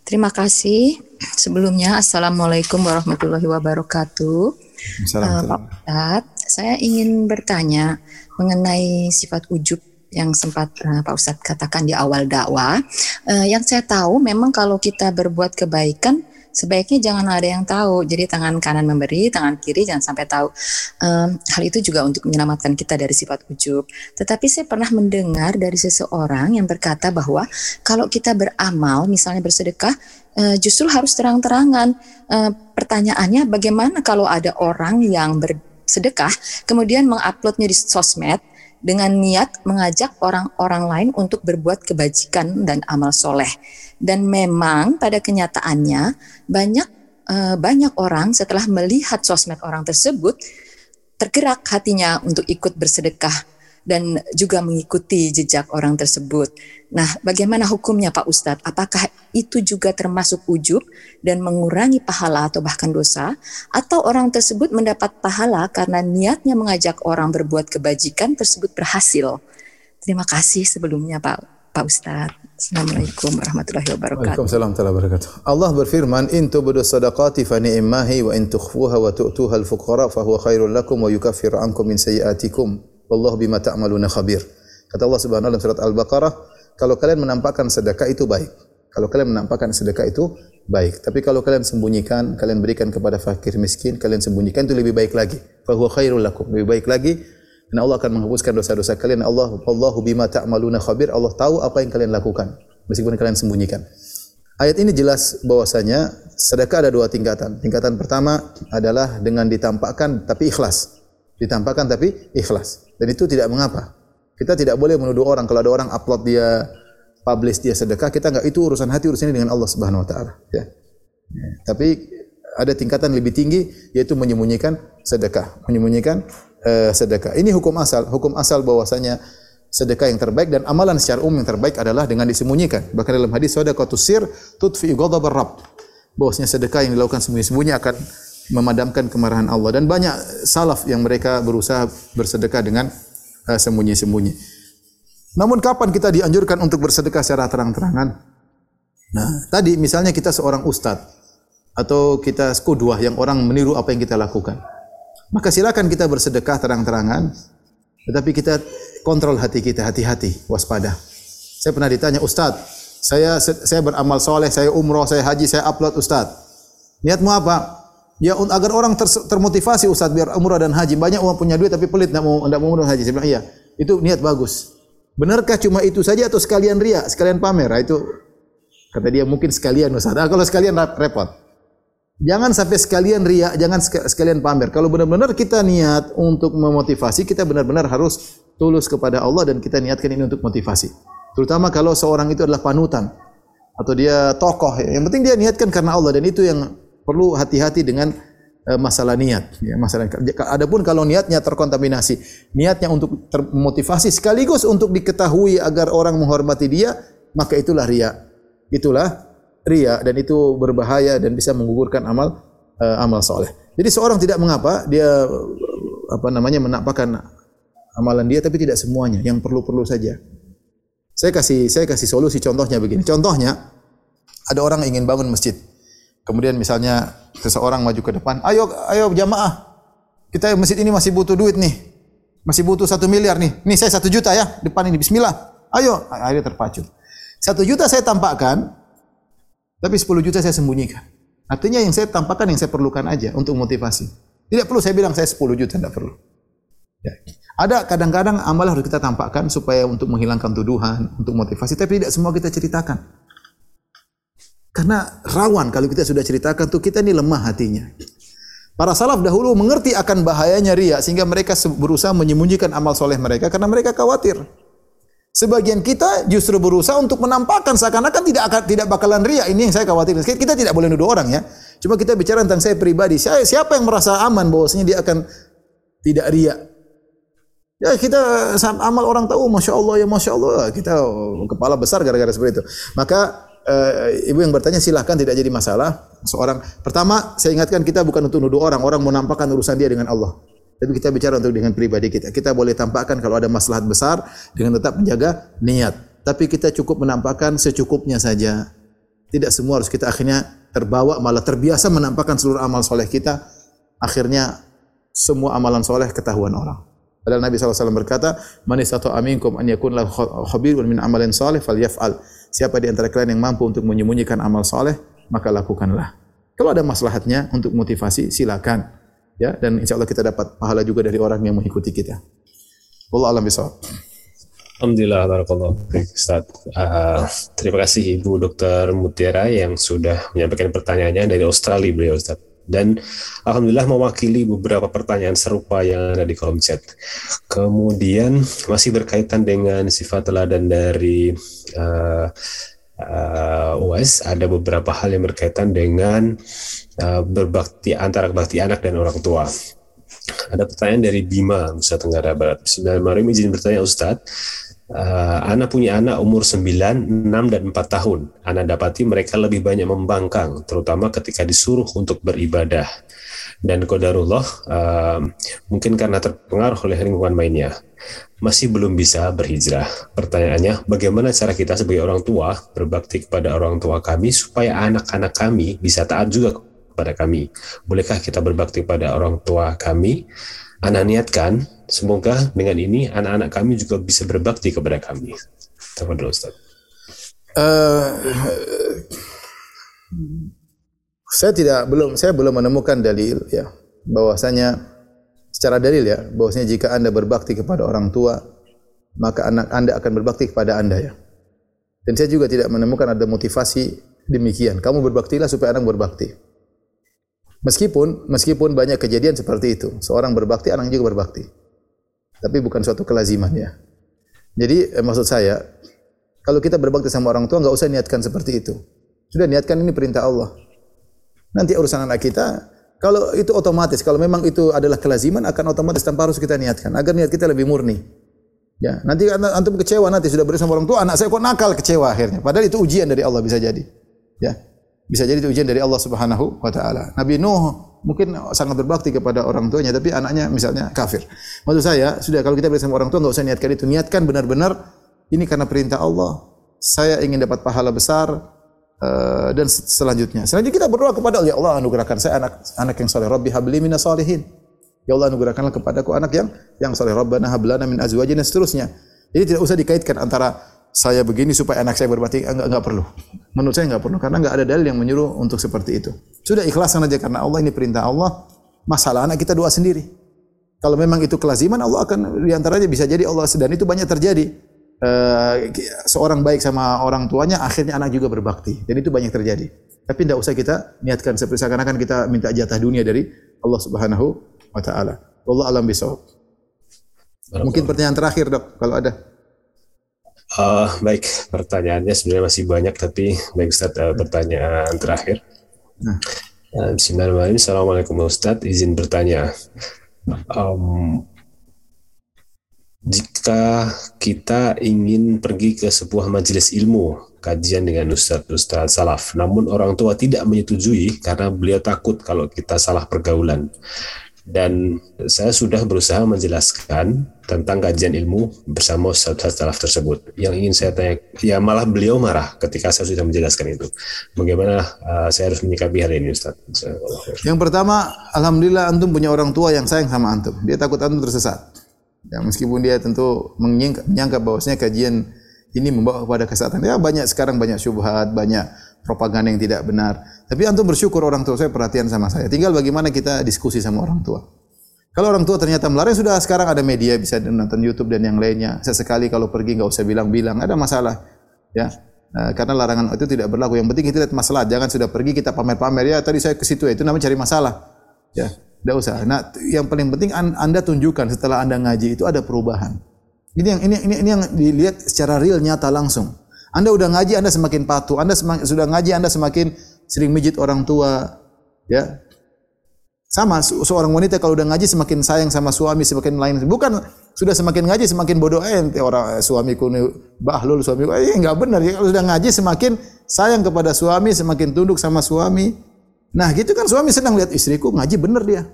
Terima kasih. Sebelumnya Assalamualaikum warahmatullahi wabarakatuh. Uh, Pak Ustadz, saya ingin bertanya mengenai sifat ujub yang sempat uh, Pak Ustadz katakan di awal dakwah. Uh, yang saya tahu memang kalau kita berbuat kebaikan sebaiknya jangan ada yang tahu. Jadi tangan kanan memberi, tangan kiri jangan sampai tahu. Um, hal itu juga untuk menyelamatkan kita dari sifat ujub. Tetapi saya pernah mendengar dari seseorang yang berkata bahwa kalau kita beramal, misalnya bersedekah, uh, justru harus terang-terangan. Uh, pertanyaannya, bagaimana kalau ada orang yang bersedekah kemudian menguploadnya di sosmed? Dengan niat mengajak orang-orang lain untuk berbuat kebajikan dan amal soleh. Dan memang pada kenyataannya banyak uh, banyak orang setelah melihat sosmed orang tersebut tergerak hatinya untuk ikut bersedekah dan juga mengikuti jejak orang tersebut. Nah, bagaimana hukumnya Pak Ustadz? Apakah itu juga termasuk ujub dan mengurangi pahala atau bahkan dosa? Atau orang tersebut mendapat pahala karena niatnya mengajak orang berbuat kebajikan tersebut berhasil? Terima kasih sebelumnya Pak Pak Ustadz. Assalamualaikum warahmatullahi wabarakatuh. Waalaikumsalam warahmatullahi wabarakatuh. Allah berfirman, "In tubdu sadaqati fa ni'mahi wa in tukhfuha wa tu'tuha al-fuqara fa huwa khairul lakum wa yukaffiru ankum min sayyi'atikum. Wallahu bima ta'maluna khabir." Kata Allah Subhanahu wa taala surat Al-Baqarah, kalau kalian menampakkan sedekah itu baik. Kalau kalian menampakkan sedekah itu baik. Tapi kalau kalian sembunyikan, kalian berikan kepada fakir miskin, kalian sembunyikan itu lebih baik lagi. Fa huwa khairul lakum. Lebih baik lagi dan Allah akan menghapuskan dosa-dosa kalian. Allah Allahu bima ta'maluna khabir. Allah tahu apa yang kalian lakukan meskipun kalian sembunyikan. Ayat ini jelas bahwasanya sedekah ada dua tingkatan. Tingkatan pertama adalah dengan ditampakkan tapi ikhlas. Ditampakkan tapi ikhlas. Dan itu tidak mengapa. Kita tidak boleh menuduh orang kalau ada orang upload dia publish dia sedekah, kita enggak itu urusan hati urusannya dengan Allah Subhanahu wa taala, ya. ya. Tapi ada tingkatan lebih tinggi yaitu menyembunyikan sedekah, menyembunyikan uh, sedekah. Ini hukum asal, hukum asal bahwasanya sedekah yang terbaik dan amalan secara umum yang terbaik adalah dengan disembunyikan. Bahkan dalam hadis sedekah sir tudfi ghadab rabb. Bahwasanya sedekah yang dilakukan sembunyi-sembunyi akan memadamkan kemarahan Allah dan banyak salaf yang mereka berusaha bersedekah dengan uh, sembunyi-sembunyi. Namun kapan kita dianjurkan untuk bersedekah secara terang-terangan? Nah, tadi misalnya kita seorang ustaz atau kita skudwah yang orang meniru apa yang kita lakukan. Maka silakan kita bersedekah terang-terangan, tetapi kita kontrol hati kita, hati-hati, waspada. Saya pernah ditanya, Ustaz, saya saya beramal soleh, saya umroh, saya haji, saya upload Ustaz. Niatmu apa? Ya agar orang ter, termotivasi Ustaz biar umroh dan haji. Banyak orang punya duit tapi pelit tidak mau tidak mau umroh haji. Saya bilang iya. Itu niat bagus. Benarkah cuma itu saja atau sekalian ria, sekalian pamer? Nah, itu kata dia mungkin sekalian Ustaz. Nah, kalau sekalian repot. Jangan sampai sekalian ria, jangan sekalian pamer. Kalau benar-benar kita niat untuk memotivasi, kita benar-benar harus tulus kepada Allah dan kita niatkan ini untuk motivasi. Terutama kalau seorang itu adalah panutan atau dia tokoh. Yang penting dia niatkan karena Allah dan itu yang perlu hati-hati dengan uh, masalah niat. Ya, masalah. Adapun kalau niatnya terkontaminasi, niatnya untuk termotivasi sekaligus untuk diketahui agar orang menghormati dia, maka itulah ria. Itulah ria dan itu berbahaya dan bisa menggugurkan amal uh, amal soleh. Jadi seorang tidak mengapa dia apa namanya menampakkan amalan dia tapi tidak semuanya yang perlu-perlu saja. Saya kasih saya kasih solusi contohnya begini. Contohnya ada orang ingin bangun masjid. Kemudian misalnya seseorang maju ke depan, ayo ayo jamaah. Kita masjid ini masih butuh duit nih. Masih butuh satu miliar nih. Nih saya satu juta ya depan ini. Bismillah. Ayo. Akhirnya terpacu. Satu juta saya tampakkan, tapi sepuluh juta saya sembunyikan. Artinya yang saya tampakkan yang saya perlukan aja untuk motivasi. Tidak perlu saya bilang saya sepuluh juta, tidak perlu. Ya. Ada kadang-kadang amal harus kita tampakkan supaya untuk menghilangkan tuduhan, untuk motivasi, tapi tidak semua kita ceritakan. Karena rawan kalau kita sudah ceritakan tuh kita ini lemah hatinya. Para salaf dahulu mengerti akan bahayanya ria sehingga mereka berusaha menyembunyikan amal soleh mereka karena mereka khawatir. Sebagian kita justru berusaha untuk menampakkan seakan-akan tidak akan tidak bakalan ria. Ini yang saya khawatir. Kita tidak boleh nuduh orang ya. Cuma kita bicara tentang saya pribadi. Siapa yang merasa aman bahwasanya dia akan tidak ria? Ya kita amal orang tahu, masya Allah ya masya Allah kita kepala besar gara-gara seperti itu. Maka uh, ibu yang bertanya silahkan tidak jadi masalah. Seorang pertama saya ingatkan kita bukan untuk nuduh orang, orang menampakkan urusan dia dengan Allah. Tapi kita bicara untuk dengan pribadi kita. Kita boleh tampakkan kalau ada maslahat besar dengan tetap menjaga niat. Tapi kita cukup menampakkan secukupnya saja. Tidak semua harus kita akhirnya terbawa malah terbiasa menampakkan seluruh amal soleh kita. Akhirnya semua amalan soleh ketahuan orang. Padahal Nabi SAW berkata, Manis atau aminkum an yakun lahu khabirun min amalin salih fal yaf'al. Siapa di antara kalian yang mampu untuk menyembunyikan amal saleh, maka lakukanlah. Kalau ada maslahatnya untuk motivasi, silakan. Ya, dan insya Allah kita dapat pahala juga dari orang yang mengikuti kita. Allah alam bisawab. Alhamdulillah, barakallah. Ustaz. Uh, terima kasih Ibu Dr. Mutiara yang sudah menyampaikan pertanyaannya dari Australia beliau Ustaz dan alhamdulillah mewakili beberapa pertanyaan serupa yang ada di kolom chat. Kemudian masih berkaitan dengan sifat teladan dari uh, uh, US ada beberapa hal yang berkaitan dengan uh, berbakti antara bakti anak dan orang tua. Ada pertanyaan dari Bima, Nusa Tenggara Barat. Bismillahirrahmanirrahim, izin bertanya Ustadz, uh, anak punya anak umur 9, 6, dan 4 tahun. Anak dapati mereka lebih banyak membangkang, terutama ketika disuruh untuk beribadah. Dan kodarullah, uh, mungkin karena terpengaruh oleh lingkungan mainnya, masih belum bisa berhijrah. Pertanyaannya, bagaimana cara kita sebagai orang tua berbakti kepada orang tua kami supaya anak-anak kami bisa taat juga kepada kami? Bolehkah kita berbakti kepada orang tua kami? Anak niatkan Semoga dengan ini anak-anak kami juga bisa berbakti kepada kami. Tafadhol Ustaz. Uh, saya tidak belum saya belum menemukan dalil ya bahwasanya secara dalil ya bahwasanya jika Anda berbakti kepada orang tua maka anak Anda akan berbakti kepada Anda ya. Dan saya juga tidak menemukan ada motivasi demikian. Kamu berbaktilah supaya anak berbakti. Meskipun meskipun banyak kejadian seperti itu, seorang berbakti, anak juga berbakti tapi bukan suatu kelaziman ya. Jadi eh, maksud saya, kalau kita berbakti sama orang tua, enggak usah niatkan seperti itu. Sudah niatkan ini perintah Allah. Nanti urusan anak kita, kalau itu otomatis, kalau memang itu adalah kelaziman, akan otomatis tanpa harus kita niatkan. Agar niat kita lebih murni. Ya, nanti antum kecewa nanti sudah bersama orang tua, anak saya kok nakal kecewa akhirnya. Padahal itu ujian dari Allah bisa jadi. Ya, bisa jadi itu ujian dari Allah Subhanahu Wa Taala. Nabi Nuh mungkin sangat berbakti kepada orang tuanya tapi anaknya misalnya kafir. Maksud saya, sudah kalau kita bersama orang tua enggak usah niatkan itu, niatkan benar-benar ini karena perintah Allah. Saya ingin dapat pahala besar uh, dan selanjutnya. Selanjutnya kita berdoa kepada Allah, ya Allah anugerahkan saya anak anak yang saleh. Rabbi habli minas salihin. Ya Allah anugerahkanlah kepadaku anak yang yang saleh. Rabbana hab lana min azwajina seterusnya. Jadi tidak usah dikaitkan antara saya begini supaya anak saya berbakti enggak enggak perlu. Menurut saya enggak perlu karena enggak ada dalil yang menyuruh untuk seperti itu. Sudah ikhlaskan saja karena Allah ini perintah Allah. Masalah anak kita doa sendiri. Kalau memang itu kelaziman Allah akan di antaranya bisa jadi Allah sedang itu banyak terjadi. Uh, seorang baik sama orang tuanya akhirnya anak juga berbakti. Dan itu banyak terjadi. Tapi tidak usah kita niatkan seperti seakan-akan kita minta jatah dunia dari Allah Subhanahu wa taala. Allah alam bisawab. Mungkin pertanyaan terakhir, Dok, kalau ada. Uh, baik, pertanyaannya sebenarnya masih banyak tapi baik Ustaz uh, pertanyaan terakhir. Nah. Uh, Bismillahirrahmanirrahim. Assalamualaikum Ustaz, izin bertanya. Um, jika kita ingin pergi ke sebuah majelis ilmu, kajian dengan ustaz-ustaz salaf, namun orang tua tidak menyetujui karena beliau takut kalau kita salah pergaulan. Dan saya sudah berusaha menjelaskan tentang kajian ilmu bersama ustaz-ustaz salaf tersebut. Yang ingin saya tanya, ya malah beliau marah ketika saya sudah menjelaskan itu. Bagaimana uh, saya harus menyikapi hal ini Ustaz? Yang pertama, Alhamdulillah Antum punya orang tua yang sayang sama Antum. Dia takut Antum tersesat. Ya, meskipun dia tentu menyangka, bahwasanya kajian ini membawa kepada kesesatan. Ya banyak sekarang banyak syubhat, banyak propaganda yang tidak benar. Tapi antum bersyukur orang tua saya perhatian sama saya. Tinggal bagaimana kita diskusi sama orang tua. Kalau orang tua ternyata melarang sudah sekarang ada media bisa nonton YouTube dan yang lainnya. Sesekali kalau pergi enggak usah bilang-bilang, ada masalah. Ya. Nah, karena larangan itu tidak berlaku. Yang penting kita lihat masalah. Jangan sudah pergi kita pamer-pamer ya tadi saya ke situ itu namanya cari masalah. Ya. Tidak usah. Nah, yang paling penting anda tunjukkan setelah anda ngaji itu ada perubahan. Ini yang ini ini, ini yang dilihat secara real nyata langsung. Anda sudah ngaji, anda semakin patuh. Anda semakin, sudah ngaji, anda semakin sering mijit orang tua. Ya, sama seorang wanita kalau sudah ngaji semakin sayang sama suami semakin lain. Bukan sudah semakin ngaji semakin bodoh eh orang eh, suamiku ini bahlul suamiku. Eh enggak benar ya kalau sudah ngaji semakin sayang kepada suami semakin tunduk sama suami Nah, gitu kan suami senang lihat istriku ngaji benar dia.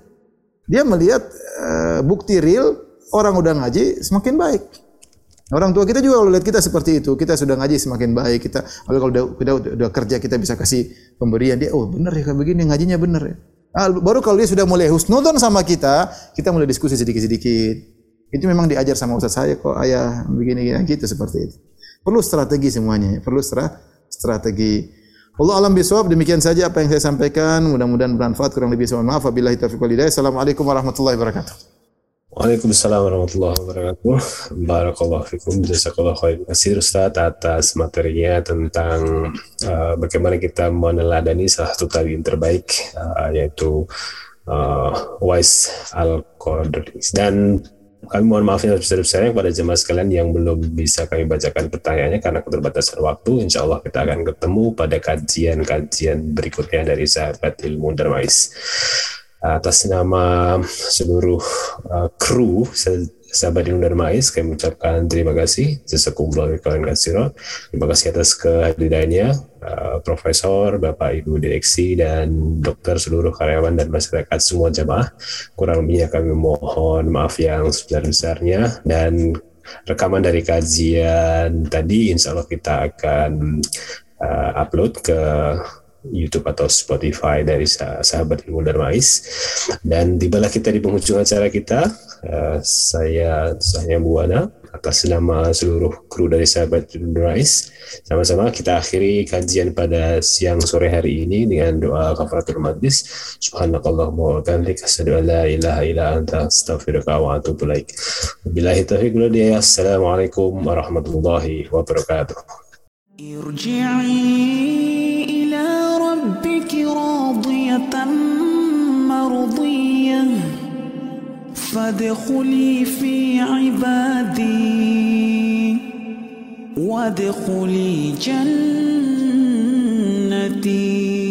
Dia melihat uh, bukti real orang udah ngaji semakin baik. Orang tua kita juga kalau lihat kita seperti itu, kita sudah ngaji semakin baik. Kita kalau udah, udah, udah, kerja kita bisa kasih pemberian dia. Oh benar ya kayak begini ngajinya benar ya. Nah, baru kalau dia sudah mulai husnudon sama kita, kita mulai diskusi sedikit-sedikit. Itu memang diajar sama ustaz saya kok ayah begini-gini gitu seperti itu. Perlu strategi semuanya, perlu strategi. Allah alam bisawab demikian saja apa yang saya sampaikan mudah-mudahan bermanfaat kurang lebih saya maaf wabillahi taufiq wal hidayah assalamualaikum warahmatullahi wabarakatuh Waalaikumsalam warahmatullahi wabarakatuh. Barakallahu fikum. Jazakallahu khairan kasir Ustaz atas materinya tentang uh, bagaimana kita meneladani salah satu tabiin terbaik uh, yaitu uh, Wais Al-Qadri. Dan kami mohon maaf yang sebesar-besarnya kepada jemaah sekalian yang belum bisa kami bacakan pertanyaannya karena keterbatasan waktu. Insya Allah kita akan ketemu pada kajian-kajian berikutnya dari sahabat ilmu Darmais. Atas nama seluruh uh, kru sahabat ilmu Darmais, kami mengucapkan terima kasih. Jazakumullah kalian kasih. Terima kasih atas kehadirannya uh, Profesor, Bapak Ibu Direksi, dan dokter seluruh karyawan dan masyarakat semua jamaah. Kurang lebihnya kami mohon maaf yang sebesar-besarnya dan rekaman dari kajian tadi insya Allah kita akan uh, upload ke YouTube atau Spotify dari sahabat ilmu Darmais dan tibalah kita di penghujung acara kita uh, saya saya Buana atas nama seluruh kru dari sahabat Darmais sama-sama kita akhiri kajian pada siang sore hari ini dengan doa kafaratul majlis subhanakallahumma wa bihamdika asyhadu an la ilaha illa anta astaghfiruka wa atubu ilaik billahi taufiq assalamualaikum warahmatullahi wabarakatuh irji'i ربك مرضية فادخلي في عبادي. وادخلي جنتي.